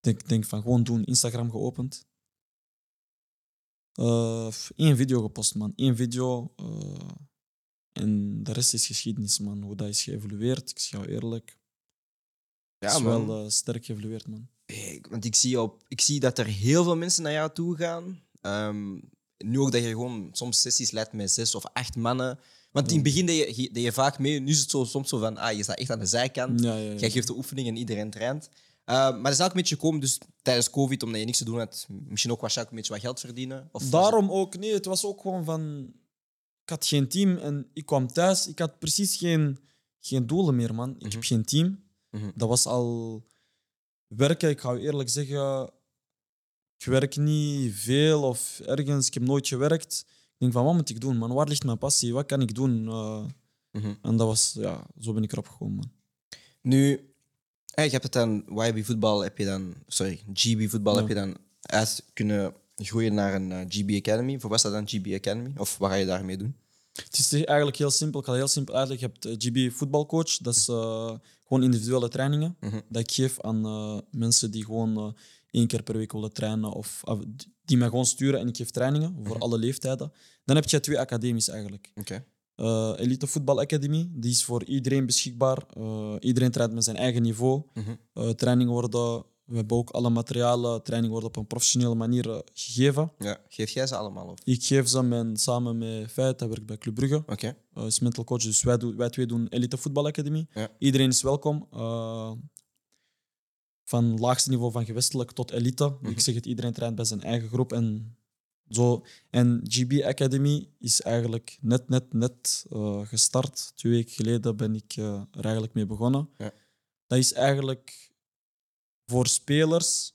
denk, denk van gewoon doen, Instagram geopend. Eh, één video gepost, man. Eén video. eh, en de rest is geschiedenis, man. Hoe dat is geëvolueerd, ik zeg jou eerlijk. Ja, is man. wel eh, sterk geëvolueerd, man. Want ik zie, op, ik zie dat er heel veel mensen naar jou toe gaan. Ehm, nu ook dat je gewoon soms sessies leidt met zes of acht mannen. Want in het begin deed je, deed je vaak mee. Nu is het zo, soms zo van, ah, je staat echt aan de zijkant. Ja, ja, ja. Jij geeft de oefeningen en iedereen traint. Uh, maar dat is ook een beetje gekomen dus tijdens COVID, omdat je niks te doen had. Misschien ook waarschijnlijk een beetje wat geld verdienen. Of Daarom ook, nee, het was ook gewoon van. Ik had geen team en ik kwam thuis. Ik had precies geen, geen doelen meer, man. Ik Mhm. heb geen team. Mhm. Dat was al werken. Ik ga je eerlijk zeggen, ik werk niet veel of ergens. Ik heb nooit gewerkt. Ik denk van, wat moet ik doen, man? Waar ligt mijn passie? Wat kan ik doen? Uh, Mhm. En dat was, ja, zo ben ik erop gekomen, man. Nu, eh, je hebt het dan, YB voetbal heb je dan, sorry, GB voetbal Ja. heb je dan uit kunnen groeien naar een eh, GB Academy. Voor wat is dat dan, GB Academy? Of wat ga je daarmee doen? Het is eigenlijk heel simpel. Ik ga het heel simpel uitleggen. Je hebt eh, GB voetbalcoach. Dat is eh, gewoon individuele trainingen. Mhm. Dat ik geef aan eh, mensen die gewoon eh, één keer per week willen trainen. Of of die mij gewoon sturen en ik geef trainingen voor Mhm. alle leeftijden. Dan heb je twee academies eigenlijk. Oké. Eh, Elite Voetbal Academy, die is voor iedereen beschikbaar. Eh, iedereen traint met zijn eigen niveau. Eh, trainingen worden, we hebben ook alle materialen, trainingen worden op een professionele manier gegeven. Ja. Geef jij ze allemaal op? Ik geef ze mijn, samen met Feit, hij werkt bij Club Brugge. Oké. uh, is mental coach. Dus wij, doen, wij twee doen Elite Voetbal Academy. Ja. Iedereen is welkom. Van laagste niveau van gewestelijk tot elite. Mhm. Ik zeg het, iedereen traint bij zijn eigen groep. En, zo. en GB Academy is eigenlijk net, net, net uh, gestart. Twee weken geleden ben ik uh, er eigenlijk mee begonnen. Ja. Dat is eigenlijk voor spelers,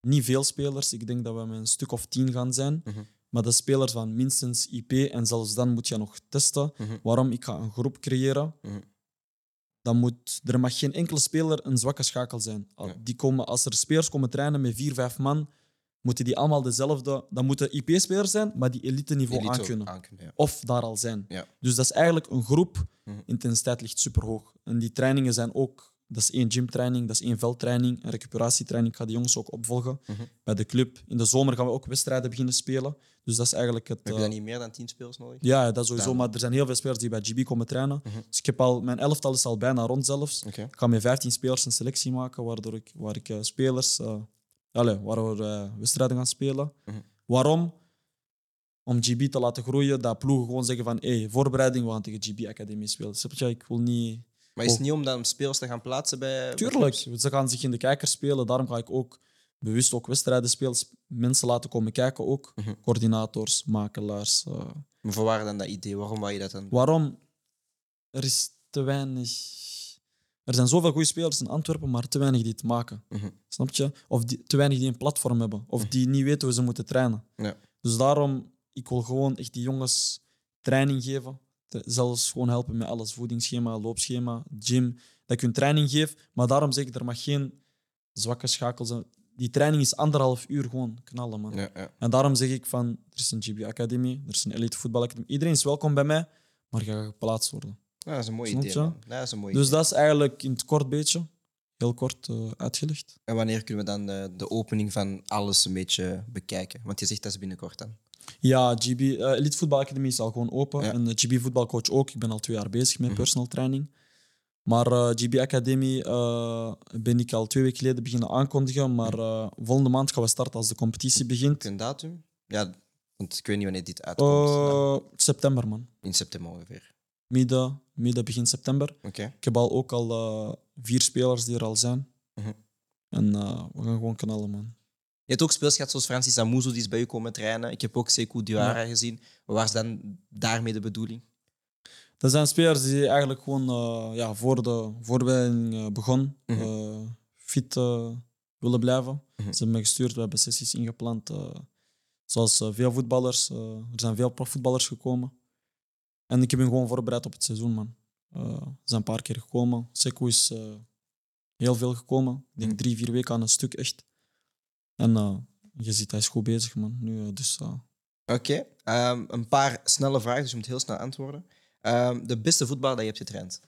niet veel spelers. Ik denk dat we met een stuk of tien gaan zijn. Mhm. Maar de spelers van minstens IP en zelfs dan moet je nog testen. Mhm. Waarom? Ik ga een groep creëren. Mhm. Dan moet, er mag geen enkele speler een zwakke schakel zijn. Ja. Die komen, als er spelers komen trainen met vier, vijf man, moeten die allemaal dezelfde... Dan moeten IP-spelers zijn, maar die elite-niveau Elite aankunnen. aankunnen, ja. Of daar al zijn. Ja. Dus dat is eigenlijk een groep. Mhm. Intensiteit ligt superhoog. En die trainingen zijn ook... Dat is één gymtraining, dat is één veldtraining, een recuperatietraining. Ik ga die jongens ook opvolgen Mhm. bij de club. In de zomer gaan we ook wedstrijden beginnen spelen. Dus dat is eigenlijk het... Heb je eh, dan niet meer dan tien spelers nodig? ja, dat sowieso. Dan- Maar er zijn heel veel spelers die bij GB komen trainen. Mhm. Dus ik heb al, mijn elftal is al bijna rond zelfs. Ik ga met 15 spelers een selectie maken waardoor ik, waar ik eh, spelers, eh allez, waar we eh, wedstrijden gaan spelen. Mhm. Waarom? Om GB te laten groeien, dat ploegen gewoon zeggen van hey, voorbereiding, we gaan tegen GB Academie spelen. Snap je? Ik wil niet... Maar is het niet om dan spelers te gaan plaatsen bij... Tuurlijk, ze gaan zich in de kijker spelen. Daarom ga ik ook bewust ook wedstrijden spelen. Mensen laten komen kijken ook. Mhm. Coördinators, makelaars. eh, Maar voor waar dan dat idee? Waarom wou je dat dan? Waarom? Er is te weinig. Er zijn zoveel goede spelers in Antwerpen, maar te weinig die het maken. Mhm. Snap je? Of die, te weinig die een platform hebben. Of die niet weten hoe ze moeten trainen. Ja. Dus daarom, ik wil gewoon echt die jongens training geven. Zelfs gewoon helpen met alles. Voedingsschema, loopschema, gym. Dat ik hun training geef. Maar daarom zeg ik, er mag geen zwakke schakels zijn. Die training is anderhalf uur gewoon knallen, man. Ja, ja. En daarom zeg ik van, er is een GB Academy, er is een Elite Voetbal Academy. Iedereen is welkom bij mij, maar ga geplaatst worden. Ja, dat is een mooi idee. man. Ja, dat is een mooi Dus idee. dat is eigenlijk in het kort beetje, heel kort eh, uitgelegd. En wanneer kunnen we dan de, de opening van alles een beetje bekijken? Want je zegt dat is binnenkort dan. Ja, GB, eh, Elite Voetbal Academy is al gewoon open. Ja. En de GB Voetbalcoach ook. Ik ben al twee jaar bezig met Mhm. personal training. Maar eh, GB Academy eh, ben ik al twee weken geleden beginnen aankondigen. Maar eh, volgende maand gaan we starten als de competitie begint. Een datum? Ja, want ik weet niet wanneer dit uitkomt. Eh, september, man. In september ongeveer. Midden, midden, begin september. Oké. Ik heb al ook al eh, vier spelers die er al zijn. Mhm. En eh, we gaan gewoon knallen, man. Je hebt ook spelers gehad zoals Francis Amuzo, die is bij u komen trainen. Ik heb ook Sekou Diawara gezien. Wat was dan daarmee de bedoeling? Dat zijn spelers die eigenlijk gewoon eh, ja, voor de voorbereiding eh, begon Mhm. eh, fit willen blijven. Mhm. Ze hebben me gestuurd, we hebben sessies ingepland. zoals veel voetballers. er zijn veel profvoetballers gekomen. En ik heb hen gewoon voorbereid op het seizoen, man. Ze zijn een paar keer gekomen. Sekou is heel veel gekomen. Ik denk Mhm. drie, vier weken aan een stuk, echt. En eh, je ziet, hij is goed bezig, man. Nu, eh, dus eh, Oké. Ehm, een paar snelle vragen, dus je moet heel snel antwoorden. Ehm, de beste voetballer dat je hebt getraind?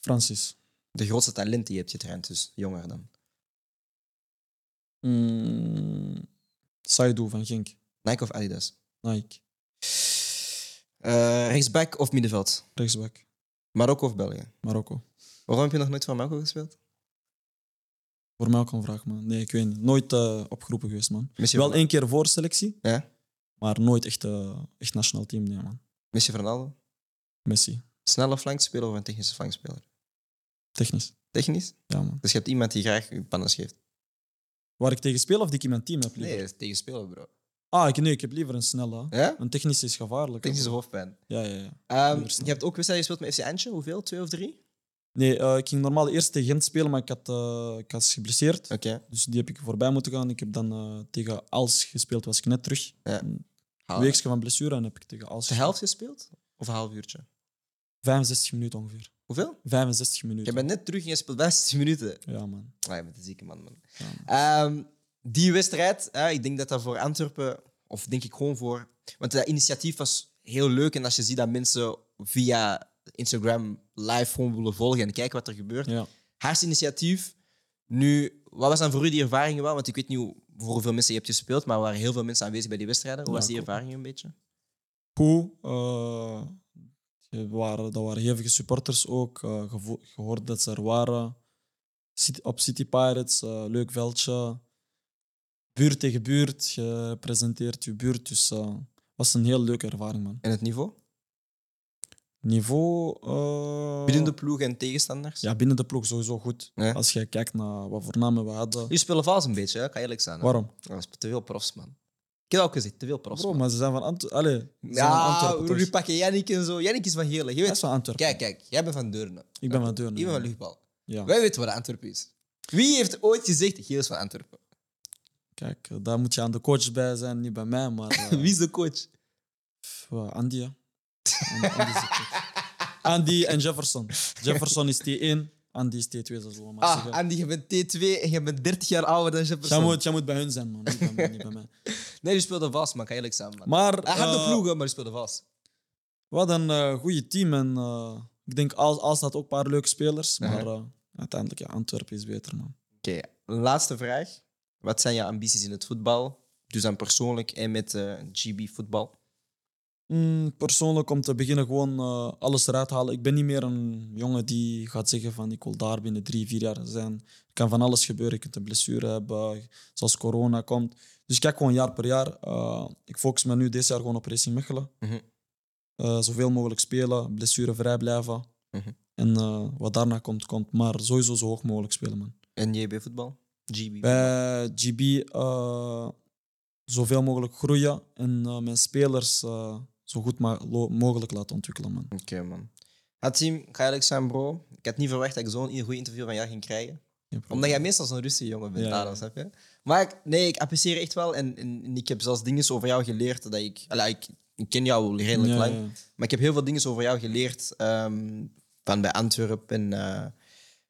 Francis. De grootste talent die je hebt getraind, dus jonger dan. Mm, Saidu van Genk. Nike of Adidas? Nike. Rechtsback of middenveld? Rechtsback. Marokko of België? Marokko. Waarom heb je nog nooit voor Marokko gespeeld? Voor mij ook een vraag, man. Nee, ik weet niet. Nooit eh, opgeroepen geweest, man. Wel één keer voor selectie, Ja? maar nooit echt, eh, echt nationaal team, nee, man. Messi Ronaldo? Messi. Snelle flankspeler of een technische flankspeler? Technisch. Technisch? Ja, man. Dus je hebt iemand die graag je pannen geeft. Waar ik tegen speel of die ik in mijn team heb liever? Nee, tegen spelen, bro. Ah, ik, nee, ik heb liever een snelle. Ja? Een technisch is gevaarlijk. Technische hoofdpijn. Ja, ja, ja. Ehm, je hebt ook wedstrijden gespeeld met FC Antje. Hoeveel? Twee of drie? Nee, eh, ik ging normaal eerst tegen Gent spelen, maar ik had, eh ik was geblesseerd. Oké. Dus die heb ik voorbij moeten gaan. Ik heb dan eh, tegen Als gespeeld, was ik net terug. Ja. Een weekje van blessure en heb ik tegen Als De helft gespeeld? Of een half uurtje? 65 minuten ongeveer. Hoeveel? 65 Je minuten. bent net terug en je speelt 15 minuten. Ja, man. Ah, je bent een zieke man, man. Ja, man. Ehm, die wedstrijd, ik denk dat dat voor Antwerpen, of denk ik gewoon voor. Want dat initiatief was heel leuk. En als je ziet dat mensen via Instagram live gewoon willen volgen en kijken wat er gebeurt. Ja. Haars initiatief. Nu, wat was dan voor u die ervaringen wel? Want ik weet niet hoe, voor hoeveel mensen je hebt gespeeld, maar er waren heel veel mensen aanwezig bij die wedstrijden. Hoe was die ervaring een beetje? Goed. eh, er waren, dat waren hevige supporters ook. eh, gevo- gehoord dat ze er waren. Op City Pirates, eh, leuk veldje. Buurt tegen buurt. Je presenteert je buurt. Dus het was een heel leuke ervaring, man. En het niveau? Niveau. eh, Binnen de ploeg en tegenstanders? Ja, binnen de ploeg sowieso goed. Ja. Als je kijkt naar wat voor namen we hadden. Jullie spelen vals een beetje, hè? kan eerlijk zijn. hè? Waarom? Dat is te veel profs, man. Ik heb ook gezegd, te veel profs. Bro, man. maar ze zijn van Antwerpen. Allee, ze zijn van Ja, Antwerpen. pakken Yannick en zo. Yannick is van Heerlijk. Je Hij weet, is van Antwerpen. kijk, kijk, jij bent van Deurne. Ik ben van Deurne, Ik ben van ja. Luchtbal. Ja. Wij weten wat Antwerpen is. Wie heeft ooit gezegd, Giel is van Antwerpen? Kijk, eh, daar moet je aan de coach bij zijn, niet bij mij. Maar eh, Wie is de coach? eh, Andy, en Jefferson. Jefferson is T1, Andy is T2, zo maar Ah, zeggen. Andy, je bent T2 en je bent 30 jaar ouder dan Jefferson. Jij moet, jij moet bij hun zijn, man. Niet bij mij. Niet bij mij. Nee, die speelde vast, man. Kan eerlijk zijn, man. Maar Hij had de eh, ploegen, maar die speelde vast. hadden een goede team. En eh, ik denk, als, als had ook een paar leuke spelers. Maar eh, uiteindelijk, ja, Antwerpen is beter, man. Oké, laatste vraag. Wat zijn je ambities in het voetbal? Dus dan persoonlijk en met eh, GB voetbal. Mm, persoonlijk om te beginnen gewoon eh, alles eruit halen. Ik ben niet meer een jongen die gaat zeggen van ik wil daar binnen drie, vier jaar zijn. Er kan van alles gebeuren. Je kunt een blessure hebben, zoals corona komt. Dus ik kijk gewoon jaar per jaar. Eh, ik focus me nu dit jaar gewoon op Racing Mechelen. Mhm. Eh, zoveel mogelijk spelen, blessurevrij blijven. Mhm. En wat daarna komt, komt. Maar sowieso zo hoog mogelijk spelen, man. En JB voetbal? GB. Bij GB zoveel mogelijk groeien en mijn spelers zo goed mogelijk laten ontwikkelen, man. Oké, man. Hatim, ik ga eerlijk zijn, bro. Ik had niet verwacht dat ik zo'n goed interview van jou ging krijgen. Omdat jij meestal zo'n rustige jongen bent, Ja, snap je? Maar ik, nee, ik apprecieer echt wel. En, ik heb zelfs dingen over jou geleerd dat ik... Allee, ik, ik ken jou redelijk Ja, lang. ja. Maar ik heb heel veel dingen over jou geleerd. ehm, van bij Antwerpen en eh,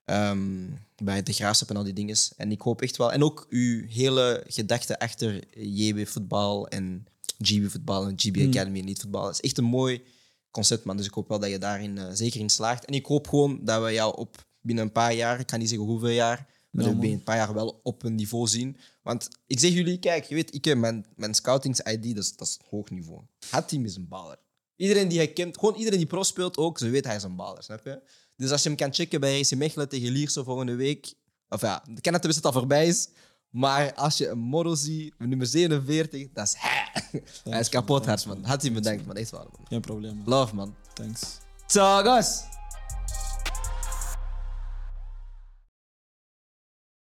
ehm, bij de Graafschap en al die dingen. En ik hoop echt wel... En ook uw hele gedachte achter JB voetbal en GB voetbal en GB Hmm. Academy en niet voetbal. is echt een mooi concept, man. Dus ik hoop wel dat je daarin eh, zeker in slaagt. En ik hoop gewoon dat we jou op binnen een paar jaar, ik kan niet zeggen hoeveel jaar, maar dat we binnen een paar jaar wel op een niveau zien. Want ik zeg jullie, kijk, je weet, ik heb mijn, mijn scoutings-ID, dat is, dat is hoog niveau. Het team is een baller. Iedereen die hij kent, gewoon iedereen die pro speelt ook, ze weet hij is een baller, snap je? Dus als je hem kan checken bij RC Mechelen tegen Lierse volgende week, of ja, ik ken dat dat al voorbij is, maar als je een model ziet, nummer 47, dat is hij. hij is kapot hard, man. Had hij bedankt, man. Echt waar, man. Geen probleem, man. Love, man. Thanks. Zo, guys.